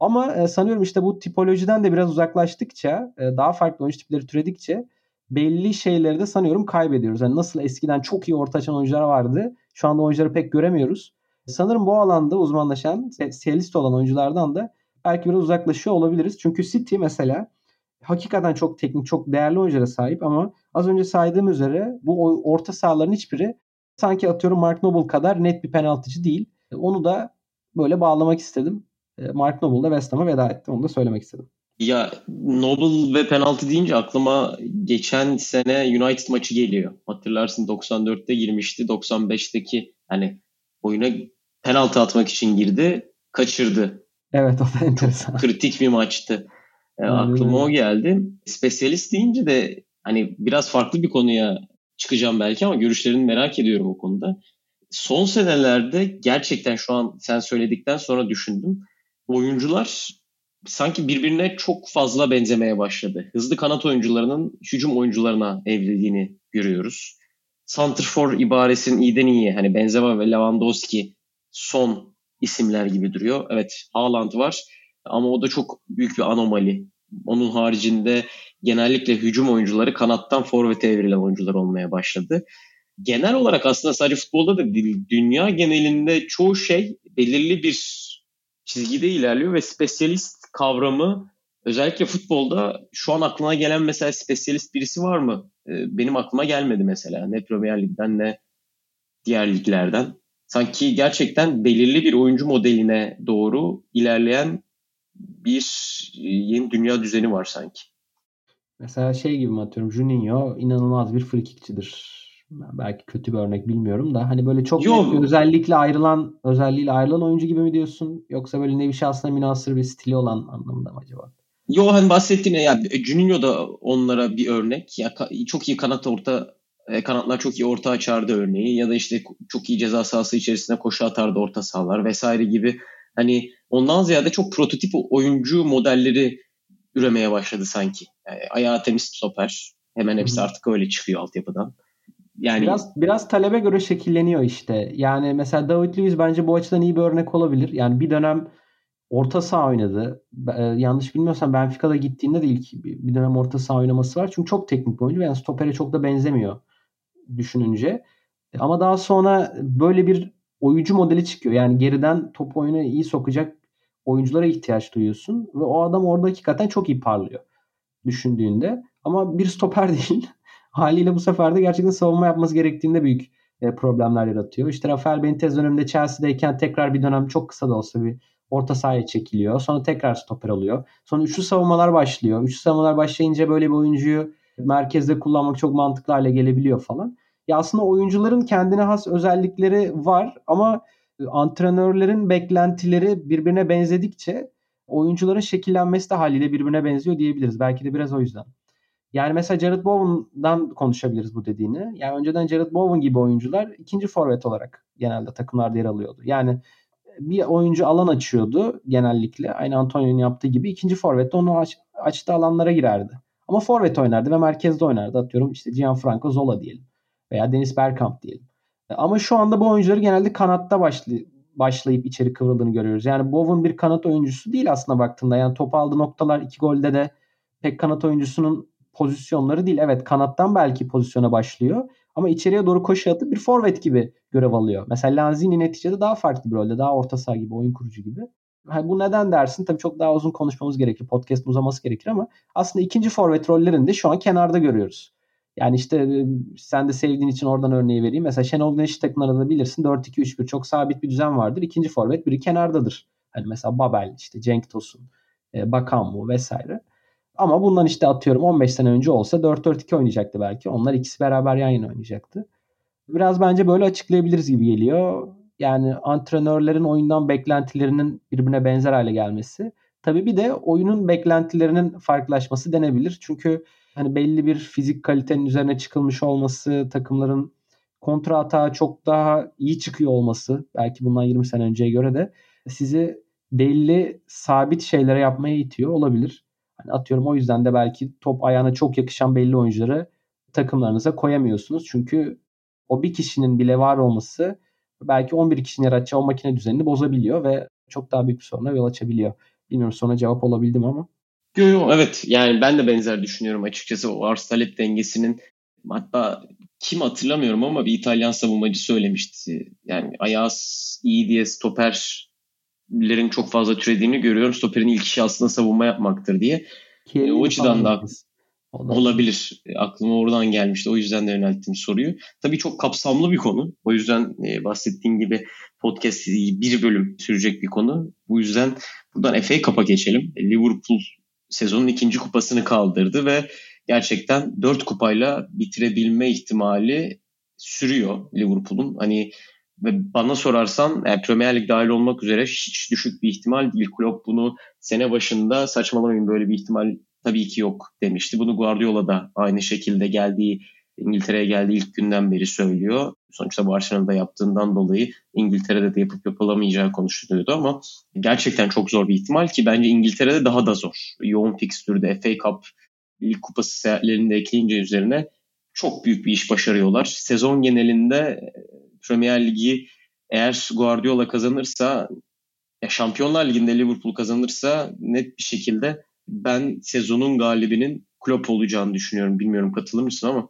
Ama e, sanıyorum işte bu tipolojiden de biraz uzaklaştıkça, e, daha farklı oyuncu tipleri türedikçe belli şeyleri de sanıyorum kaybediyoruz. Yani nasıl eskiden çok iyi orta açan oyuncular vardı. Şu anda oyuncuları pek göremiyoruz. Sanırım bu alanda uzmanlaşan, spesiyalist olan oyunculardan da belki biraz uzaklaşıyor olabiliriz. Çünkü City mesela hakikaten çok teknik, çok değerli oyunculara sahip ama az önce saydığım üzere bu orta sahaların hiçbiri sanki atıyorum Mark Noble kadar net bir penaltıcı değil. Onu da böyle bağlamak istedim. E, Mark Noble da West Ham'a veda etti. Onu da söylemek istedim. Ya Noble ve penaltı deyince aklıma geçen sene United maçı geliyor. Hatırlarsın 94'te girmişti. 95'teki hani oyuna penaltı atmak için girdi. Kaçırdı. Evet o da enteresan. Kritik bir maçtı. Yani aklıma o geldi. Spesyalist deyince de hani biraz farklı bir konuya çıkacağım belki ama görüşlerini merak ediyorum o konuda. Son senelerde gerçekten şu an sen söyledikten sonra düşündüm. Oyuncular sanki birbirine çok fazla benzemeye başladı. Hızlı kanat oyuncularının hücum oyuncularına evrildiğini görüyoruz. Santrfor ibaresinin iyiden iyiye hani Benzema ve Lewandowski son isimler gibi duruyor. Evet Haaland var ama o da çok büyük bir anomali. Onun haricinde genellikle hücum oyuncuları kanattan forvete evrilen oyuncular olmaya başladı. Genel olarak aslında sadece futbolda da değil, dünya genelinde çoğu şey belirli bir çizgide ilerliyor ve spesyalist kavramı özellikle futbolda şu an aklına gelen mesela spesyalist birisi var mı? Ee, benim aklıma gelmedi mesela. Ne Premier Lig'den ne diğer liglerden. Sanki gerçekten belirli bir oyuncu modeline doğru ilerleyen bir e, yeni dünya düzeni var sanki. Mesela şey gibi mi atıyorum Juninho inanılmaz bir frikikçidir. Belki kötü bir örnek bilmiyorum da hani böyle çok Yo. özellikle ayrılan özelliğiyle ayrılan oyuncu gibi mi diyorsun yoksa böyle nevi şahsına münasır bir stili olan anlamında mı acaba? Yo hani bahsettiğin ya Juninho da onlara bir örnek. Ya çok iyi kanat orta e, kanatlar çok iyi orta açardı örneği ya da işte çok iyi ceza sahası içerisinde koşu atardı orta sahalar vesaire gibi hani ondan ziyade çok prototip oyuncu modelleri üremeye başladı sanki. Yani ayağı temiz stoper. Hemen hepsi artık öyle çıkıyor altyapıdan. Yani biraz biraz talebe göre şekilleniyor işte. Yani mesela David Luiz bence bu açıdan iyi bir örnek olabilir. Yani bir dönem orta saha oynadı. E, yanlış bilmiyorsam Benfica'da gittiğinde de ilk bir dönem orta saha oynaması var. Çünkü çok teknik bir oyuncu yani stopere çok da benzemiyor düşününce. Ama daha sonra böyle bir oyuncu modeli çıkıyor. Yani geriden top oyunu iyi sokacak oyunculara ihtiyaç duyuyorsun ve o adam orada hakikaten çok iyi parlıyor düşündüğünde. Ama bir stoper değil. Haliyle bu sefer de gerçekten savunma yapması gerektiğinde büyük e, problemler yaratıyor. İşte Rafael Benitez döneminde Chelsea'deyken tekrar bir dönem çok kısa da olsa bir orta sahaya çekiliyor. Sonra tekrar stoper alıyor. Sonra üçlü savunmalar başlıyor. Üçlü savunmalar başlayınca böyle bir oyuncuyu merkezde kullanmak çok mantıklı hale gelebiliyor falan. Ya aslında oyuncuların kendine has özellikleri var ama antrenörlerin beklentileri birbirine benzedikçe oyuncuların şekillenmesi de haliyle birbirine benziyor diyebiliriz. Belki de biraz o yüzden. Yani mesela Jared Bowen'dan konuşabiliriz bu dediğini. Yani önceden Jared Bowen gibi oyuncular ikinci forvet olarak genelde takımlarda yer alıyordu. Yani bir oyuncu alan açıyordu genellikle. Aynı Antonio'nun yaptığı gibi ikinci forvette onu aç, açtığı alanlara girerdi. Ama forvet oynardı ve merkezde oynardı. Atıyorum işte Gianfranco Zola diyelim. Veya Dennis Bergkamp diyelim. Ama şu anda bu oyuncuları genelde kanatta başlay başlayıp içeri kıvrıldığını görüyoruz. Yani Bowen bir kanat oyuncusu değil aslında baktığında. Yani top aldığı noktalar iki golde de pek kanat oyuncusunun pozisyonları değil. Evet kanattan belki pozisyona başlıyor. Ama içeriye doğru koşu atıp bir forvet gibi görev alıyor. Mesela Lanzini neticede daha farklı bir rolde. Daha orta saha gibi, oyun kurucu gibi. Ha, bu neden dersin? Tabii çok daha uzun konuşmamız gerekir. Podcast uzaması gerekir ama aslında ikinci forvet rollerinde şu an kenarda görüyoruz. Yani işte sen de sevdiğin için oradan örneği vereyim. Mesela Şenol Güneş takımlarında bilirsin 4-2-3-1 çok sabit bir düzen vardır. İkinci forvet biri kenardadır. Hani mesela Babel, işte Cenk Tosun, Bakan vesaire. Ama bundan işte atıyorum 15 sene önce olsa 4-4-2 oynayacaktı belki. Onlar ikisi beraber yan yana oynayacaktı. Biraz bence böyle açıklayabiliriz gibi geliyor. Yani antrenörlerin oyundan beklentilerinin birbirine benzer hale gelmesi. Tabii bir de oyunun beklentilerinin farklılaşması denebilir. Çünkü hani belli bir fizik kalitenin üzerine çıkılmış olması, takımların kontra atağa çok daha iyi çıkıyor olması belki bundan 20 sene önceye göre de sizi belli sabit şeylere yapmaya itiyor olabilir. Hani atıyorum o yüzden de belki top ayağına çok yakışan belli oyuncuları takımlarınıza koyamıyorsunuz. Çünkü o bir kişinin bile var olması belki 11 kişinin yaratacağı o makine düzenini bozabiliyor ve çok daha büyük bir soruna yol açabiliyor. Bilmiyorum sonra cevap olabildim ama. Yok yok evet yani ben de benzer düşünüyorum açıkçası o arz talep dengesinin hatta kim hatırlamıyorum ama bir İtalyan savunmacı söylemişti. Yani ayağı iyi diye stoperlerin çok fazla türediğini görüyorum. Stoperin ilk işi aslında savunma yapmaktır diye. E, o açıdan da olabilir. E, aklıma oradan gelmişti. O yüzden de yönelttim soruyu. Tabii çok kapsamlı bir konu. O yüzden e, bahsettiğim gibi podcast bir bölüm sürecek bir konu. Bu yüzden buradan FA Cup'a geçelim. Liverpool sezonun ikinci kupasını kaldırdı ve gerçekten dört kupayla bitirebilme ihtimali sürüyor Liverpool'un. Hani bana sorarsan yani Premier Lig dahil olmak üzere hiç düşük bir ihtimal değil. Klopp bunu sene başında saçmalamayın böyle bir ihtimal tabii ki yok demişti. Bunu Guardiola da aynı şekilde geldiği İngiltere'ye geldiği ilk günden beri söylüyor. Sonuçta Barcelona'da yaptığından dolayı İngiltere'de de yapıp yapılamayacağı konuşuluyordu ama gerçekten çok zor bir ihtimal ki bence İngiltere'de daha da zor. Yoğun fikstürde FA Cup ilk kupası seyahatlerini de ekleyince üzerine çok büyük bir iş başarıyorlar. Sezon genelinde Premier Ligi eğer Guardiola kazanırsa ya Şampiyonlar Ligi'nde Liverpool kazanırsa net bir şekilde ben sezonun galibinin Klopp olacağını düşünüyorum. Bilmiyorum katılır mısın ama.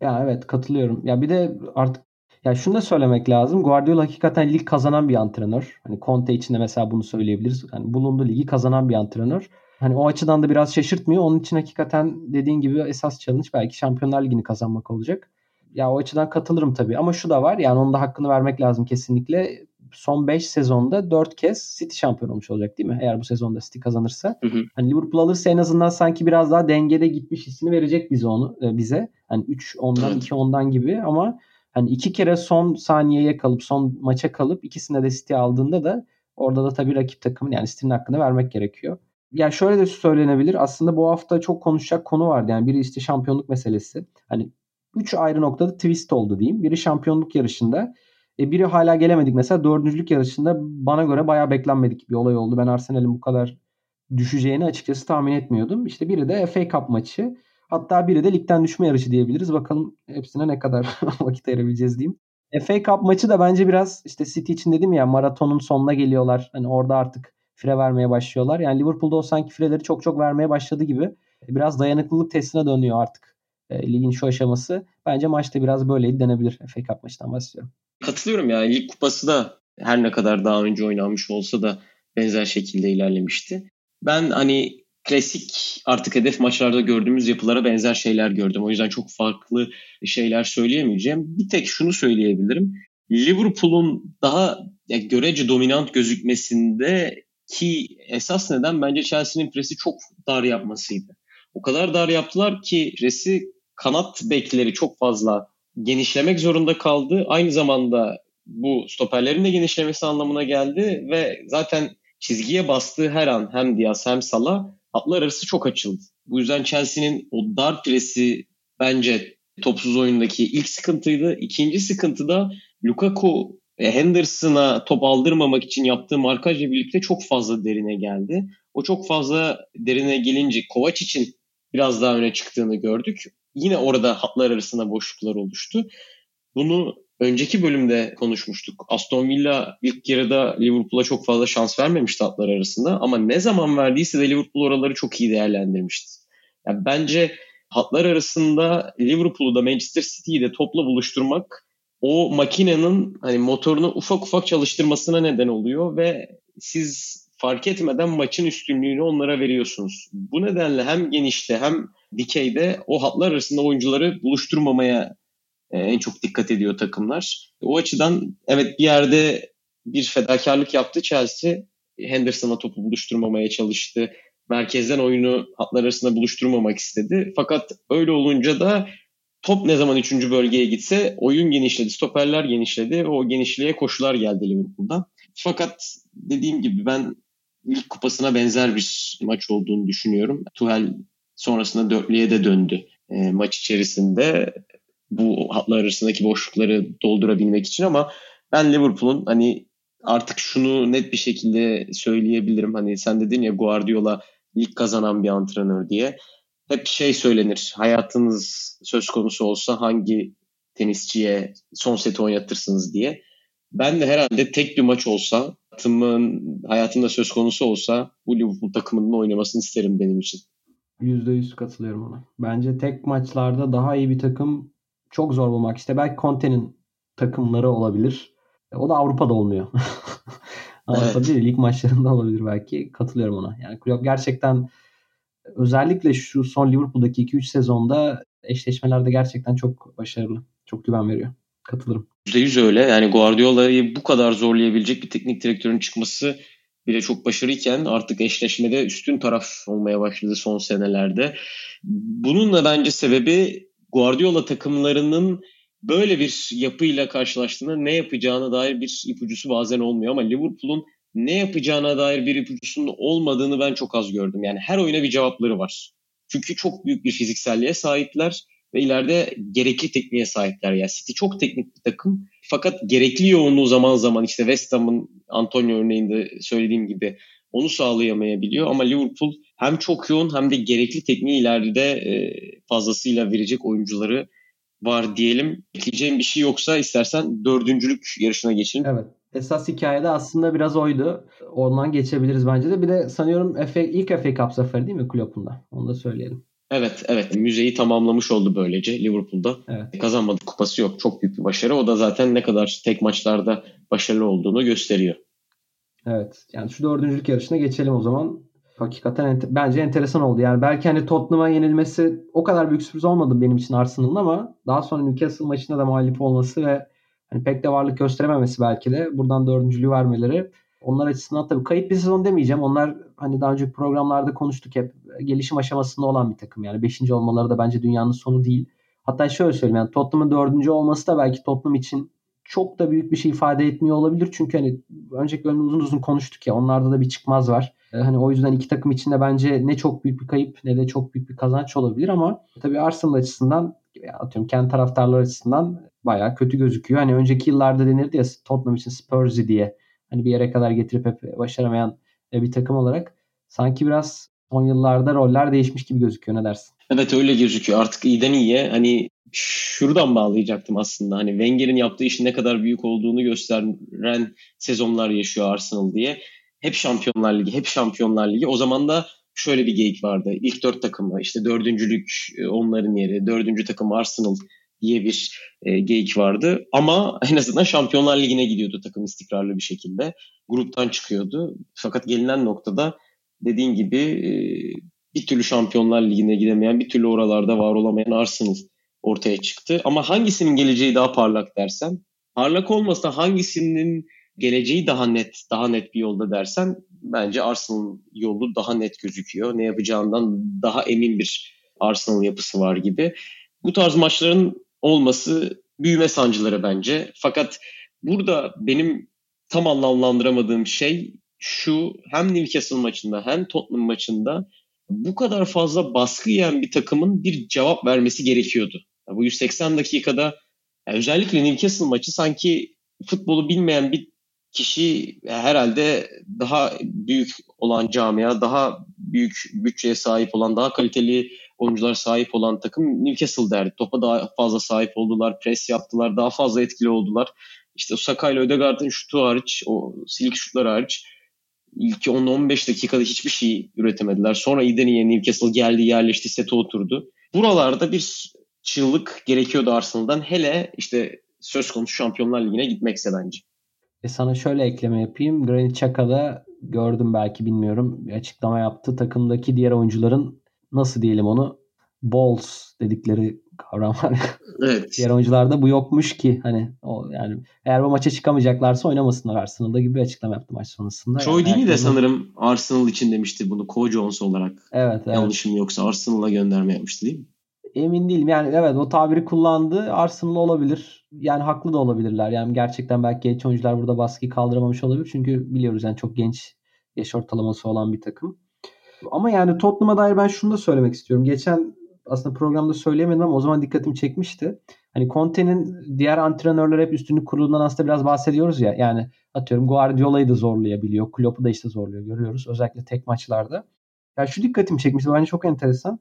Ya evet katılıyorum. Ya bir de artık ya şunu da söylemek lazım. Guardiola hakikaten lig kazanan bir antrenör. Hani Conte için de mesela bunu söyleyebiliriz. Hani bulunduğu ligi kazanan bir antrenör. Hani o açıdan da biraz şaşırtmıyor. Onun için hakikaten dediğin gibi esas challenge belki Şampiyonlar Ligi'ni kazanmak olacak. Ya o açıdan katılırım tabii. Ama şu da var. Yani onun da hakkını vermek lazım kesinlikle. Son 5 sezonda 4 kez City şampiyon olmuş olacak değil mi? Eğer bu sezonda City kazanırsa. Hı hı. Hani Liverpool alırsa en azından sanki biraz daha dengede gitmiş hissini verecek bize onu e, bize. Hani 3 ondan evet. 2 ondan gibi ama hani iki kere son saniyeye kalıp son maça kalıp ikisinde de City aldığında da orada da tabii rakip takımın yani City'nin hakkını vermek gerekiyor. Ya şöyle de söylenebilir. Aslında bu hafta çok konuşacak konu vardı. Yani biri işte şampiyonluk meselesi. Hani üç ayrı noktada twist oldu diyeyim. Biri şampiyonluk yarışında. E biri hala gelemedik mesela. Dördüncülük yarışında bana göre bayağı beklenmedik bir olay oldu. Ben Arsenal'in bu kadar düşeceğini açıkçası tahmin etmiyordum. İşte biri de FA Cup maçı. Hatta biri de ligden düşme yarışı diyebiliriz. Bakalım hepsine ne kadar vakit ayırabileceğiz diyeyim. FA Cup maçı da bence biraz işte City için dedim ya maratonun sonuna geliyorlar. Hani orada artık fire vermeye başlıyorlar. Yani Liverpool'da o sanki fireleri çok çok vermeye başladı gibi. Biraz dayanıklılık testine dönüyor artık e, ligin şu aşaması. Bence maçta biraz böyleydi denebilir. FA Cup maçtan bahsediyorum. Katılıyorum ya. Lig kupası da her ne kadar daha önce oynanmış olsa da benzer şekilde ilerlemişti. Ben hani klasik artık hedef maçlarda gördüğümüz yapılara benzer şeyler gördüm. O yüzden çok farklı şeyler söyleyemeyeceğim. Bir tek şunu söyleyebilirim. Liverpool'un daha görece dominant gözükmesinde ki esas neden bence Chelsea'nin presi çok dar yapmasıydı. O kadar dar yaptılar ki presi kanat bekleri çok fazla genişlemek zorunda kaldı. Aynı zamanda bu stoperlerin de genişlemesi anlamına geldi ve zaten çizgiye bastığı her an hem Diaz hem Salah hatlar arası çok açıldı. Bu yüzden Chelsea'nin o dar presi bence topsuz oyundaki ilk sıkıntıydı. İkinci sıkıntı da Lukaku e, Henderson'a top aldırmamak için yaptığı markajla birlikte çok fazla derine geldi. O çok fazla derine gelince Kovac için biraz daha öne çıktığını gördük. Yine orada hatlar arasında boşluklar oluştu. Bunu önceki bölümde konuşmuştuk. Aston Villa ilk yarıda Liverpool'a çok fazla şans vermemişti hatlar arasında ama ne zaman verdiyse de Liverpool oraları çok iyi değerlendirmişti. Yani bence hatlar arasında Liverpool'u da Manchester City'yi de topla buluşturmak o makinenin hani motorunu ufak ufak çalıştırmasına neden oluyor ve siz fark etmeden maçın üstünlüğünü onlara veriyorsunuz. Bu nedenle hem genişte hem dikeyde o hatlar arasında oyuncuları buluşturmamaya e, en çok dikkat ediyor takımlar. O açıdan evet bir yerde bir fedakarlık yaptı Chelsea. Henderson'a topu buluşturmamaya çalıştı. Merkezden oyunu hatlar arasında buluşturmamak istedi. Fakat öyle olunca da top ne zaman 3. bölgeye gitse oyun genişledi, stoperler genişledi ve o genişliğe koşular geldi Liverpool'dan. Fakat dediğim gibi ben ilk kupasına benzer bir maç olduğunu düşünüyorum. Tuhel sonrasında dörtlüye de döndü e, maç içerisinde bu hatlar arasındaki boşlukları doldurabilmek için ama ben Liverpool'un hani artık şunu net bir şekilde söyleyebilirim. Hani sen dedin ya Guardiola lig kazanan bir antrenör diye. Hep şey söylenir. Hayatınız söz konusu olsa hangi tenisçiye son seti oynatırsınız diye. Ben de herhalde tek bir maç olsa, hayatımın, hayatımda söz konusu olsa bu Liverpool takımının oynamasını isterim benim için. %100 katılıyorum ona. Bence tek maçlarda daha iyi bir takım çok zor bulmak. İşte belki Conte'nin takımları olabilir. O da Avrupa'da olmuyor. Avrupa evet. değil, lig maçlarında olabilir belki. Katılıyorum ona. Yani Klopp gerçekten özellikle şu son Liverpool'daki 2-3 sezonda eşleşmelerde gerçekten çok başarılı. Çok güven veriyor. Katılırım. %100 öyle. Yani Guardiola'yı bu kadar zorlayabilecek bir teknik direktörün çıkması bile çok başarıyken artık eşleşmede üstün taraf olmaya başladı son senelerde. Bunun da bence sebebi Guardiola takımlarının böyle bir yapıyla karşılaştığında ne yapacağına dair bir ipucusu bazen olmuyor ama Liverpool'un ne yapacağına dair bir ipucusunun olmadığını ben çok az gördüm. Yani her oyuna bir cevapları var. Çünkü çok büyük bir fizikselliğe sahipler ve ileride gerekli tekniğe sahipler. Yani City çok teknik bir takım fakat gerekli yoğunluğu zaman zaman işte West Ham'ın Antonio örneğinde söylediğim gibi onu sağlayamayabiliyor ama Liverpool hem çok yoğun hem de gerekli tekniği ileride e, fazlasıyla verecek oyuncuları var diyelim. Ekleyeceğim bir şey yoksa istersen dördüncülük yarışına geçelim. Evet. Esas hikayede aslında biraz oydu. Ondan geçebiliriz bence de. Bir de sanıyorum FA, ilk FA Cup zaferi değil mi Klopp'un da? Onu da söyleyelim. Evet, evet. Müzeyi tamamlamış oldu böylece Liverpool'da. Evet. Kazanmadı kupası yok. Çok büyük bir başarı. O da zaten ne kadar tek maçlarda başarılı olduğunu gösteriyor. Evet. Yani şu dördüncülük yarışına geçelim o zaman. Hakikaten ente- bence enteresan oldu. Yani belki hani Tottenham'a yenilmesi o kadar büyük sürpriz olmadı benim için Arsenal'ın ama daha sonra Newcastle maçında da mağlup olması ve hani pek de varlık gösterememesi belki de buradan dördüncülüğü vermeleri onlar açısından tabii kayıp bir sezon demeyeceğim. Onlar hani daha önceki programlarda konuştuk hep gelişim aşamasında olan bir takım. Yani beşinci olmaları da bence dünyanın sonu değil. Hatta şöyle söyleyeyim yani Tottenham'ın dördüncü olması da belki Tottenham için çok da büyük bir şey ifade etmiyor olabilir. Çünkü hani önceki bölümde uzun uzun konuştuk ya onlarda da bir çıkmaz var. Hani o yüzden iki takım içinde bence ne çok büyük bir kayıp ne de çok büyük bir kazanç olabilir ama tabii Arsenal açısından atıyorum kendi taraftarlar açısından bayağı kötü gözüküyor. Hani önceki yıllarda denirdi ya Tottenham için Spursy diye hani bir yere kadar getirip hep başaramayan e, bir takım olarak sanki biraz son yıllarda roller değişmiş gibi gözüküyor. Ne dersin? Evet öyle gözüküyor. Artık iyiden iyiye hani şuradan bağlayacaktım aslında. Hani Wenger'in yaptığı işin ne kadar büyük olduğunu gösteren sezonlar yaşıyor Arsenal diye. Hep Şampiyonlar Ligi, hep Şampiyonlar Ligi. O zaman da şöyle bir geyik vardı. İlk dört takımı işte dördüncülük e, onların yeri, dördüncü takım Arsenal diye bir e, geyik vardı. Ama en azından Şampiyonlar Ligi'ne gidiyordu takım istikrarlı bir şekilde. Gruptan çıkıyordu. Fakat gelinen noktada dediğin gibi e, bir türlü Şampiyonlar Ligi'ne gidemeyen, bir türlü oralarda var olamayan Arsenal ortaya çıktı. Ama hangisinin geleceği daha parlak dersen, parlak olmasa hangisinin geleceği daha net, daha net bir yolda dersen bence Arsenal yolu daha net gözüküyor. Ne yapacağından daha emin bir Arsenal yapısı var gibi. Bu tarz maçların olması büyüme sancıları bence. Fakat burada benim tam anlamlandıramadığım şey şu hem Newcastle maçında hem Tottenham maçında bu kadar fazla baskı yiyen bir takımın bir cevap vermesi gerekiyordu. bu 180 dakikada özellikle Newcastle maçı sanki futbolu bilmeyen bir kişi herhalde daha büyük olan camia, daha büyük bütçeye sahip olan, daha kaliteli oyuncular sahip olan takım Newcastle derdi. Topa daha fazla sahip oldular, pres yaptılar, daha fazla etkili oldular. İşte Saka ile Ödegaard'ın şutu hariç, o silik şutlar hariç ilk 10-15 dakikada hiçbir şey üretemediler. Sonra iyiden iyiye Newcastle geldi, yerleşti, sete oturdu. Buralarda bir çığlık gerekiyordu Arsenal'dan. Hele işte söz konusu Şampiyonlar Ligi'ne gitmekse bence. E sana şöyle ekleme yapayım. Granit Xhaka'da gördüm belki bilmiyorum. Bir açıklama yaptı. Takımdaki diğer oyuncuların nasıl diyelim onu balls dedikleri kavram var. Evet. Diğer oyuncularda bu yokmuş ki hani o yani eğer bu maça çıkamayacaklarsa oynamasınlar Arsenal'da gibi bir açıklama yaptı maç sonrasında. Troy yani Deeney de sanırım Arsenal için demişti bunu Cole Jones olarak. Evet, evet. Yanlışım yoksa Arsenal'a gönderme yapmıştı değil mi? Emin değilim. Yani evet o tabiri kullandı. Arsenal olabilir. Yani haklı da olabilirler. Yani gerçekten belki genç oyuncular burada baskıyı kaldıramamış olabilir. Çünkü biliyoruz yani çok genç yaş ortalaması olan bir takım. Ama yani Tottenham'a dair ben şunu da söylemek istiyorum. Geçen aslında programda söyleyemedim ama o zaman dikkatimi çekmişti. Hani Conte'nin diğer antrenörler hep üstünlük kurulundan aslında biraz bahsediyoruz ya. Yani atıyorum Guardiola'yı da zorlayabiliyor. Klopp'u da işte zorluyor görüyoruz. Özellikle tek maçlarda. Ya şu dikkatimi çekmişti. Bence çok enteresan.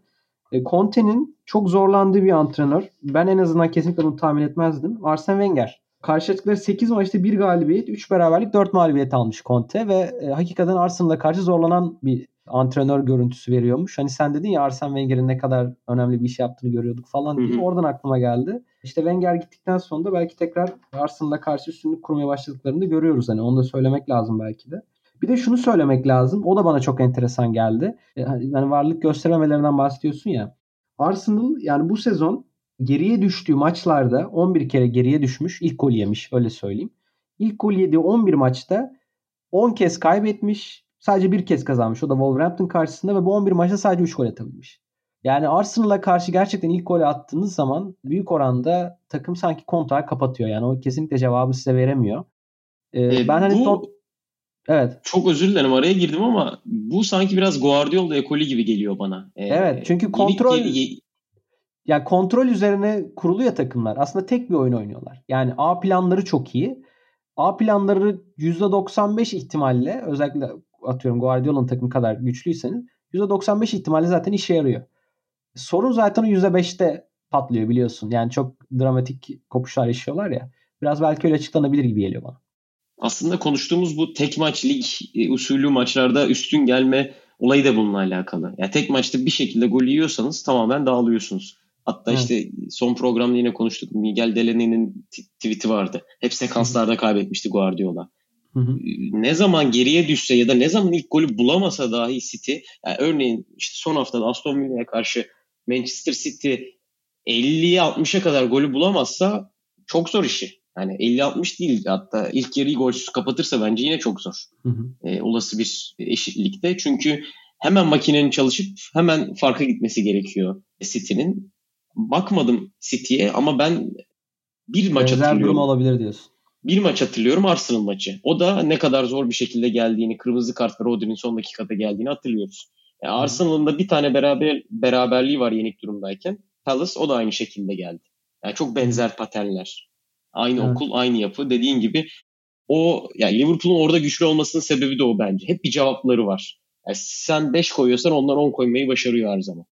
E, Conte'nin çok zorlandığı bir antrenör. Ben en azından kesinlikle bunu tahmin etmezdim. Arsene Wenger. Karşılaştıkları 8 maçta 1 galibiyet, 3 beraberlik, 4 mağlubiyet almış Conte ve e, hakikaten Arsenal'a karşı zorlanan bir antrenör görüntüsü veriyormuş. Hani sen dedin ya Arsene Wenger'in ne kadar önemli bir iş yaptığını görüyorduk falan diye. Oradan aklıma geldi. İşte Wenger gittikten sonra da belki tekrar Arsenal'a karşı üstünlük kurmaya başladıklarını da görüyoruz. Hani onu da söylemek lazım belki de. Bir de şunu söylemek lazım. O da bana çok enteresan geldi. E, hani yani varlık gösteremelerinden bahsediyorsun ya. Arsenal yani bu sezon geriye düştüğü maçlarda 11 kere geriye düşmüş. İlk gol yemiş öyle söyleyeyim. İlk gol yediği 11 maçta 10 kez kaybetmiş. Sadece bir kez kazanmış. O da Wolverhampton karşısında ve bu 11 maçta sadece 3 gol atabilmiş. Yani Arsenal'a karşı gerçekten ilk golü attığınız zaman büyük oranda takım sanki kontrağı kapatıyor. Yani o kesinlikle cevabı size veremiyor. Ee, e, ben hani bu, tot... Evet. Çok özür dilerim araya girdim ama bu sanki biraz Guardiola ekolü gibi geliyor bana. Ee, evet çünkü kontrol yeni, yeni... yani kontrol üzerine kuruluyor takımlar. Aslında tek bir oyun oynuyorlar. Yani A planları çok iyi. A planları %95 ihtimalle özellikle atıyorum Guardiola'nın takımı kadar güçlüyseniz %95 ihtimalle zaten işe yarıyor. Sorun zaten o %5'te patlıyor biliyorsun. Yani çok dramatik kopuşlar yaşıyorlar ya. Biraz belki öyle açıklanabilir gibi geliyor bana. Aslında konuştuğumuz bu tek maç lig e, usulü maçlarda üstün gelme olayı da bununla alakalı. Yani tek maçta bir şekilde gol yiyorsanız tamamen dağılıyorsunuz. Hatta evet. işte son programda yine konuştuk. Miguel Delaney'nin tweet'i vardı. Hep sekanslarda kaybetmişti Guardiola. Hı hı. Ne zaman geriye düşse ya da ne zaman ilk golü bulamasa dahi City, yani örneğin işte son haftada Aston Villa'ya karşı Manchester City 50'ye 60'a kadar golü bulamazsa çok zor işi. Yani 50-60 değil hatta ilk yarıyı golsüz kapatırsa bence yine çok zor. Hı hı. E, olası bir eşitlikte. Çünkü hemen makinenin çalışıp hemen farka gitmesi gerekiyor City'nin. Bakmadım City'ye ama ben bir maç Benzer hatırlıyorum. durum olabilir diyorsun bir maç hatırlıyorum Arsenal maçı. O da ne kadar zor bir şekilde geldiğini, kırmızı kart ve Rodri'nin son dakikada geldiğini hatırlıyoruz. Yani Arsenal'ın da bir tane beraber beraberliği var yenik durumdayken. Palace o da aynı şekilde geldi. Yani çok benzer paternler. Aynı evet. okul, aynı yapı. Dediğin gibi o yani Liverpool'un orada güçlü olmasının sebebi de o bence. Hep bir cevapları var. Yani sen 5 koyuyorsan onlar 10 koymayı başarıyor her zaman.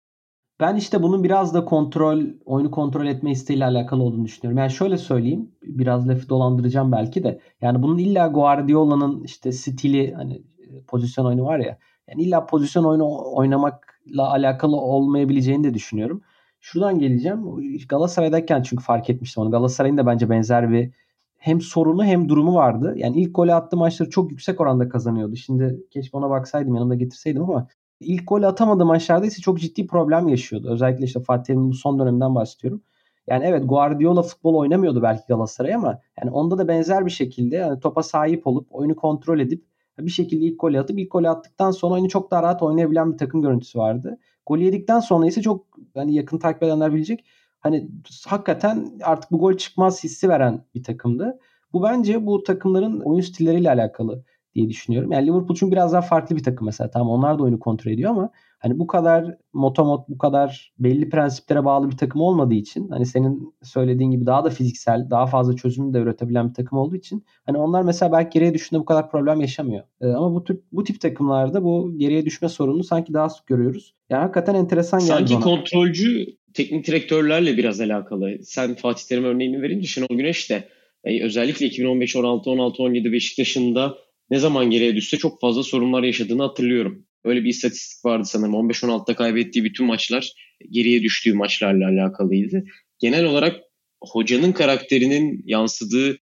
Ben işte bunun biraz da kontrol, oyunu kontrol etme isteğiyle alakalı olduğunu düşünüyorum. Yani şöyle söyleyeyim, biraz lafı dolandıracağım belki de. Yani bunun illa Guardiola'nın işte stili hani pozisyon oyunu var ya. Yani illa pozisyon oyunu oynamakla alakalı olmayabileceğini de düşünüyorum. Şuradan geleceğim. Galatasaray'dayken çünkü fark etmiştim onu. Galatasaray'ın da bence benzer bir hem sorunu hem durumu vardı. Yani ilk golü attığı maçları çok yüksek oranda kazanıyordu. Şimdi keşke ona baksaydım yanımda getirseydim ama ilk gol atamadığı maçlarda ise çok ciddi problem yaşıyordu. Özellikle işte Fatih'in bu son döneminden bahsediyorum. Yani evet Guardiola futbol oynamıyordu belki Galatasaray ama yani onda da benzer bir şekilde yani topa sahip olup oyunu kontrol edip bir şekilde ilk golü atıp ilk golü attıktan sonra oyunu çok daha rahat oynayabilen bir takım görüntüsü vardı. Gol yedikten sonra ise çok hani yakın takip edenler bilecek hani hakikaten artık bu gol çıkmaz hissi veren bir takımdı. Bu bence bu takımların oyun stilleriyle alakalı diye düşünüyorum. Yani Liverpool çünkü biraz daha farklı bir takım mesela. Tamam onlar da oyunu kontrol ediyor ama hani bu kadar motomot bu kadar belli prensiplere bağlı bir takım olmadığı için hani senin söylediğin gibi daha da fiziksel, daha fazla çözüm de üretebilen bir takım olduğu için hani onlar mesela belki geriye düşünde bu kadar problem yaşamıyor. Ee, ama bu tip bu tip takımlarda bu geriye düşme sorununu sanki daha sık görüyoruz. Yani hakikaten enteresan geldi Sanki bana. kontrolcü teknik direktörlerle biraz alakalı. Sen Fatih Terim örneğini verince Şenol Güneş de e, özellikle 2015, 16, 16, 17 Beşiktaş'ında ne zaman geriye düşse çok fazla sorunlar yaşadığını hatırlıyorum. Öyle bir istatistik vardı sanırım. 15-16'da kaybettiği bütün maçlar geriye düştüğü maçlarla alakalıydı. Genel olarak hocanın karakterinin yansıdığı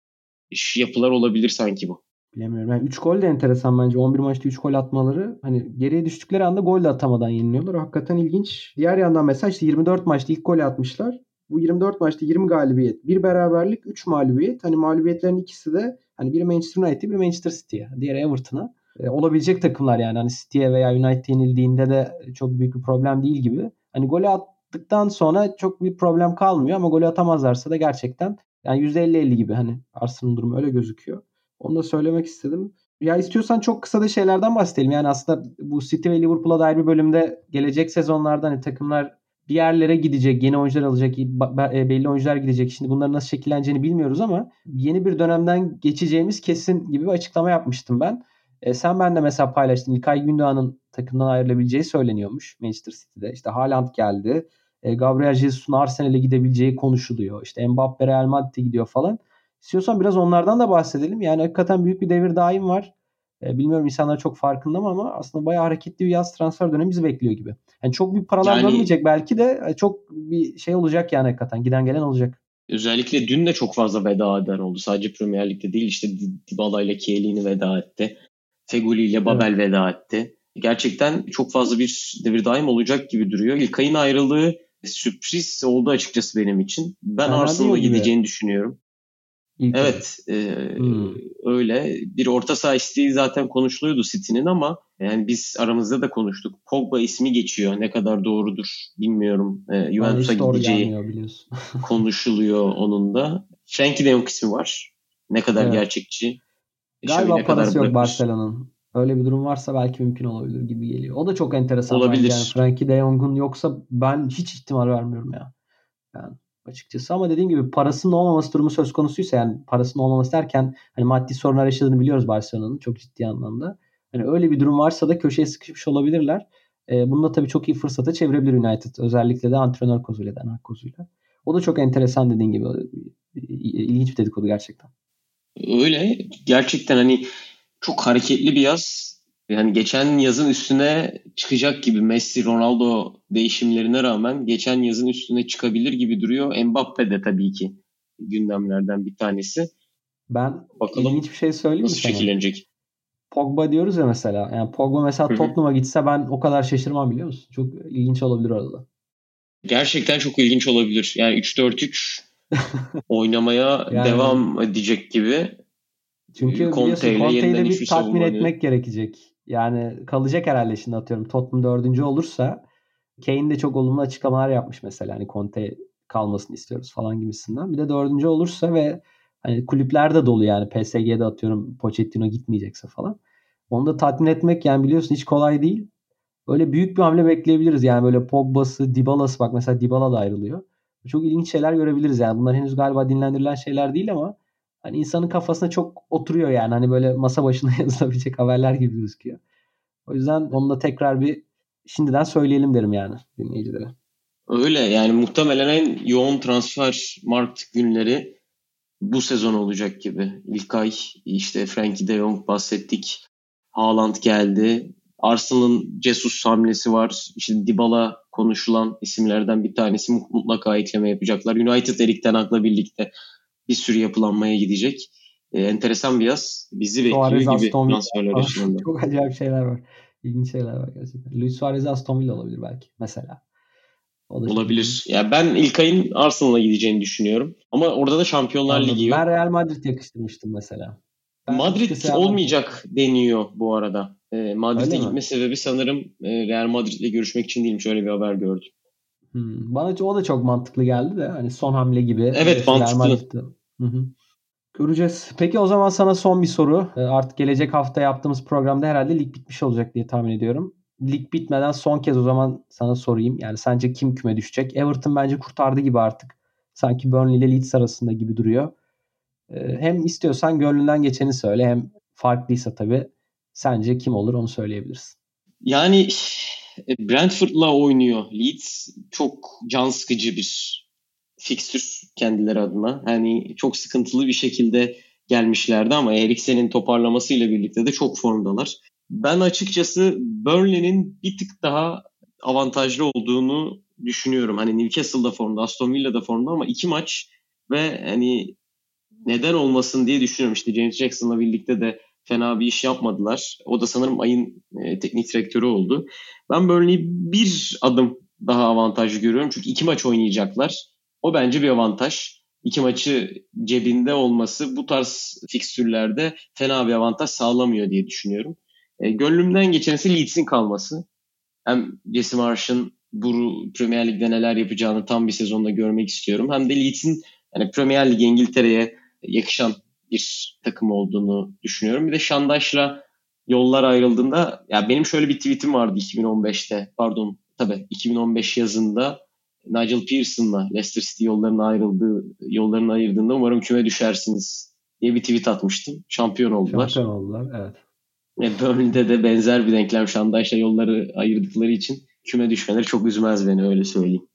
yapılar olabilir sanki bu. Bilemiyorum. Yani 3 gol de enteresan bence. 11 maçta 3 gol atmaları. Hani geriye düştükleri anda gol de atamadan yeniliyorlar. Hakikaten ilginç. Diğer yandan mesela işte 24 maçta ilk gol atmışlar. Bu 24 maçta 20 galibiyet, bir beraberlik, 3 mağlubiyet. Hani mağlubiyetlerin ikisi de hani biri Manchester United'e, biri Manchester City'ye, diğeri Everton'a. E, olabilecek takımlar yani. Hani City'ye veya United yenildiğinde de çok büyük bir problem değil gibi. Hani golü attıktan sonra çok bir problem kalmıyor ama golü atamazlarsa da gerçekten yani %50-50 gibi hani Arsenal'ın durumu öyle gözüküyor. Onu da söylemek istedim. Ya istiyorsan çok kısa da şeylerden bahsedelim. Yani aslında bu City ve Liverpool'a dair bir bölümde gelecek sezonlarda hani takımlar bir yerlere gidecek, yeni oyuncular alacak, e, belli oyuncular gidecek. Şimdi bunların nasıl şekilleneceğini bilmiyoruz ama yeni bir dönemden geçeceğimiz kesin gibi bir açıklama yapmıştım ben. E, sen ben de mesela paylaştın. İlkay Gündoğan'ın takımdan ayrılabileceği söyleniyormuş Manchester City'de. İşte Haaland geldi. E, Gabriel Jesus'un Arsenal'e gidebileceği konuşuluyor. İşte Mbappe Real Madrid'e gidiyor falan. İstiyorsan biraz onlardan da bahsedelim. Yani hakikaten büyük bir devir daim var. E, bilmiyorum insanlar çok farkında mı ama aslında bayağı hareketli bir yaz transfer dönemi bizi bekliyor gibi. Yani çok büyük paralar yani, dönmeyecek belki de e, çok bir şey olacak yani hakikaten. Giden gelen olacak. Özellikle dün de çok fazla veda eden oldu. Sadece Premier Lig'de değil işte Dybala ile Chiellini veda etti. Feguli ile Babel evet. veda etti. Gerçekten çok fazla bir devir daim olacak gibi duruyor. İlkay'ın ayrılığı sürpriz oldu açıkçası benim için. Ben Arsenal'a gideceğini düşünüyorum. İlk evet e, hmm. öyle bir orta saha isteği zaten konuşuluyordu City'nin ama yani biz aramızda da konuştuk. Pogba ismi geçiyor. Ne kadar doğrudur bilmiyorum. E, Juventus'a gideceği konuşuluyor onun da. Frankie de Jong ismi var. Ne kadar evet. gerçekçi. Galiba Şöyle parası kadar yok Barcelona'nın. Öyle bir durum varsa belki mümkün olabilir gibi geliyor. O da çok enteresan. Olabilir. Yani Frankie de Jong'un yoksa ben hiç ihtimal vermiyorum ya. Yani açıkçası ama dediğim gibi parasının olmaması durumu söz konusuysa yani parasının olmaması derken hani maddi sorunlar yaşadığını biliyoruz Barcelona'nın çok ciddi anlamda. Hani öyle bir durum varsa da köşeye sıkışmış olabilirler. E, bunu da tabii çok iyi fırsata çevirebilir United. Özellikle de antrenör kozuyla, Den kozuyla. O da çok enteresan dediğin gibi. ilginç bir dedikodu gerçekten. Öyle. Gerçekten hani çok hareketli bir yaz. Yani geçen yazın üstüne çıkacak gibi Messi, Ronaldo değişimlerine rağmen geçen yazın üstüne çıkabilir gibi duruyor. Mbappe de tabii ki gündemlerden bir tanesi. Ben Bakalım ilginç bir şey söyleyeyim nasıl mi sana? şekillenecek? Pogba diyoruz ya mesela. Yani Pogba mesela Tottenham'a gitse ben o kadar şaşırmam biliyor musun? Çok ilginç olabilir orada. Gerçekten çok ilginç olabilir. Yani 3-4-3 oynamaya yani, devam edecek gibi. Çünkü Conte ile Conte'yi bir tatmin etmek gerekecek. Yani kalacak herhalde şimdi atıyorum. Tottenham dördüncü olursa Kane de çok olumlu açıklamalar yapmış mesela. Hani Conte kalmasını istiyoruz falan gibisinden. Bir de dördüncü olursa ve hani kulüpler de dolu yani PSG'de atıyorum Pochettino gitmeyecekse falan. Onu da tatmin etmek yani biliyorsun hiç kolay değil. Öyle büyük bir hamle bekleyebiliriz yani böyle Pogba'sı, Dybala'sı bak mesela Dybala da ayrılıyor. Çok ilginç şeyler görebiliriz yani. Bunlar henüz galiba dinlendirilen şeyler değil ama hani insanın kafasına çok oturuyor yani. Hani böyle masa başına yazılabilecek haberler gibi gözüküyor. O yüzden onu da tekrar bir şimdiden söyleyelim derim yani dinleyicilere. Öyle yani muhtemelen en yoğun transfer mart günleri bu sezon olacak gibi. İlk ay işte Frankie de Jong bahsettik. Haaland geldi. Arsenal'ın Jesus hamlesi var. İşte Dybala konuşulan isimlerden bir tanesi mutlaka ekleme yapacaklar. United Erik Ten Hag'la birlikte bir sürü yapılanmaya gidecek. E, enteresan bir yaz. Bizi bekliyor Suarez, gibi transferler açısından. Çok acayip şeyler var. İlginç şeyler var gerçekten. Luis Suarez Aston Villa olabilir belki mesela. olabilir. Ya yani ben ilk ayın Arsenal'a gideceğini düşünüyorum. Ama orada da Şampiyonlar Anladım. Ligi yok. Ben Real Madrid yakıştırmıştım mesela. Ben Madrid olmayacak Madrid. deniyor bu arada. E, Madrid'e gitme mi? sebebi sanırım e, Real Madrid'le görüşmek için değilmiş. Öyle bir haber gördüm. Hmm. Bana o da çok mantıklı geldi de hani son hamle gibi. Evet mantıklı. Hı hı. Göreceğiz. Peki o zaman sana son bir soru. Ee, artık gelecek hafta yaptığımız programda herhalde lig bitmiş olacak diye tahmin ediyorum. Lig bitmeden son kez o zaman sana sorayım. Yani sence kim küme düşecek? Everton bence kurtardı gibi artık. Sanki Burnley ile Leeds arasında gibi duruyor. Ee, hem istiyorsan gönlünden geçeni söyle hem farklıysa tabii sence kim olur onu söyleyebilirsin. Yani Brentford'la oynuyor Leeds. Çok can sıkıcı bir fikstür kendileri adına. Yani çok sıkıntılı bir şekilde gelmişlerdi ama Eriksen'in toparlamasıyla birlikte de çok formdalar. Ben açıkçası Burnley'nin bir tık daha avantajlı olduğunu düşünüyorum. Hani Newcastle'da formda, Aston Villa'da formda ama iki maç ve hani neden olmasın diye düşünüyorum. İşte James Jackson'la birlikte de fena bir iş yapmadılar. O da sanırım ayın e, teknik direktörü oldu. Ben Burnley'i bir adım daha avantajlı görüyorum. Çünkü iki maç oynayacaklar. O bence bir avantaj. İki maçı cebinde olması bu tarz fikstürlerde fena bir avantaj sağlamıyor diye düşünüyorum. E, gönlümden geçenisi Leeds'in kalması. Hem Jesse Marsh'ın bu Premier Lig'de neler yapacağını tam bir sezonda görmek istiyorum. Hem de Leeds'in yani Premier Lig İngiltere'ye yakışan bir takım olduğunu düşünüyorum. Bir de Şandaş'la yollar ayrıldığında ya benim şöyle bir tweetim vardı 2015'te pardon tabii 2015 yazında Nigel Pearson'la Leicester City yollarına ayrıldığı yollarını ayırdığında umarım küme düşersiniz diye bir tweet atmıştım. Şampiyon oldular. Şampiyon oldular evet. E, Burnley'de de benzer bir denklem Şandaş'la yolları ayırdıkları için küme düşmeleri çok üzmez beni öyle söyleyeyim.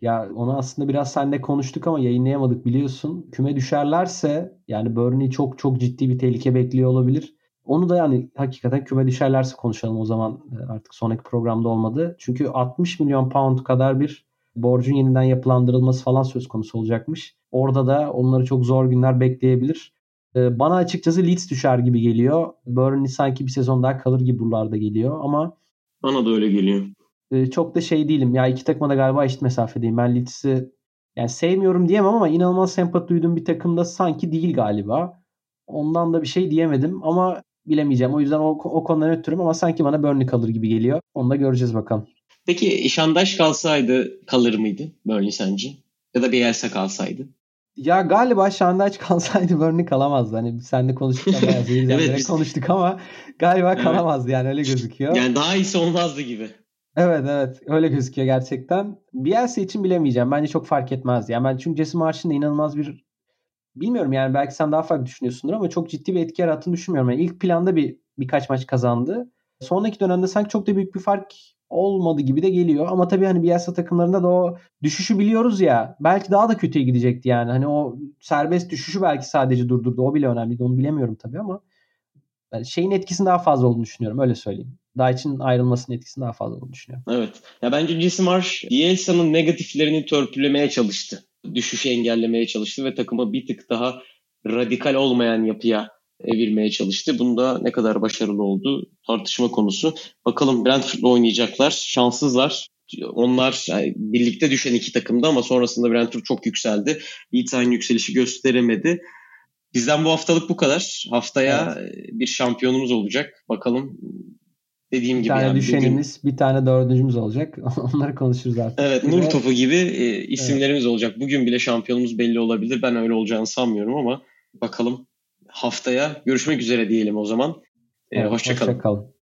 Ya onu aslında biraz seninle konuştuk ama yayınlayamadık biliyorsun. Küme düşerlerse yani Burnley çok çok ciddi bir tehlike bekliyor olabilir. Onu da yani hakikaten küme düşerlerse konuşalım o zaman e, artık sonraki programda olmadı. Çünkü 60 milyon pound kadar bir borcun yeniden yapılandırılması falan söz konusu olacakmış. Orada da onları çok zor günler bekleyebilir. E, bana açıkçası Leeds düşer gibi geliyor. Burnley sanki bir sezon daha kalır gibi buralarda geliyor ama bana da öyle geliyor. E, çok da şey değilim. Ya iki takıma da galiba eşit mesafedeyim. Ben Leeds'i yani sevmiyorum diyemem ama inanılmaz sempati duyduğum bir takımda sanki değil galiba. Ondan da bir şey diyemedim ama bilemeyeceğim. O yüzden o, o konudan ötürüm ama sanki bana Burnley kalır gibi geliyor. Onu da göreceğiz bakalım. Peki Şandaş kalsaydı kalır mıydı Burnley sence? Ya da Bielsa kalsaydı? Ya galiba Şandaş kalsaydı Burnley kalamazdı. Hani senle konuştuk ama evet, biz... konuştuk ama galiba evet. kalamazdı yani öyle gözüküyor. Yani daha iyisi olmazdı gibi. Evet evet öyle gözüküyor gerçekten. Bielsa için bilemeyeceğim. Bence çok fark etmez. Yani ben çünkü Jesse Marsh'ın inanılmaz bir bilmiyorum yani belki sen daha farklı düşünüyorsundur ama çok ciddi bir etki yarattığını düşünmüyorum. Yani ilk planda bir birkaç maç kazandı. Sonraki dönemde sanki çok da büyük bir fark olmadı gibi de geliyor. Ama tabii hani Bielsa takımlarında da o düşüşü biliyoruz ya. Belki daha da kötüye gidecekti yani. Hani o serbest düşüşü belki sadece durdurdu. O bile önemliydi. Onu bilemiyorum tabii ama yani şeyin etkisinin daha fazla olduğunu düşünüyorum. Öyle söyleyeyim. Daiç'in ayrılmasının etkisinin daha fazla olduğunu düşünüyorum. Evet. Ya bence Jesse Marsh Bielsa'nın negatiflerini törpülemeye çalıştı. Düşüşü engellemeye çalıştı ve takıma bir tık daha radikal olmayan yapıya evirmeye çalıştı. Bunda ne kadar başarılı oldu tartışma konusu. Bakalım Brentford'la oynayacaklar. Şanssızlar. Onlar yani birlikte düşen iki takımdı ama sonrasında Brentford çok yükseldi. Leeds aynı yükselişi gösteremedi. Bizden bu haftalık bu kadar. Haftaya evet. bir şampiyonumuz olacak. Bakalım dediğim bir gibi. tane yani düşenimiz, bugün... bir tane dördüncümüz olacak. Onları konuşuruz artık. Evet, nur topu gibi e, isimlerimiz evet. olacak. Bugün bile şampiyonumuz belli olabilir. Ben öyle olacağını sanmıyorum ama bakalım haftaya görüşmek üzere diyelim o zaman. E, evet, Hoşçakalın. Hoşça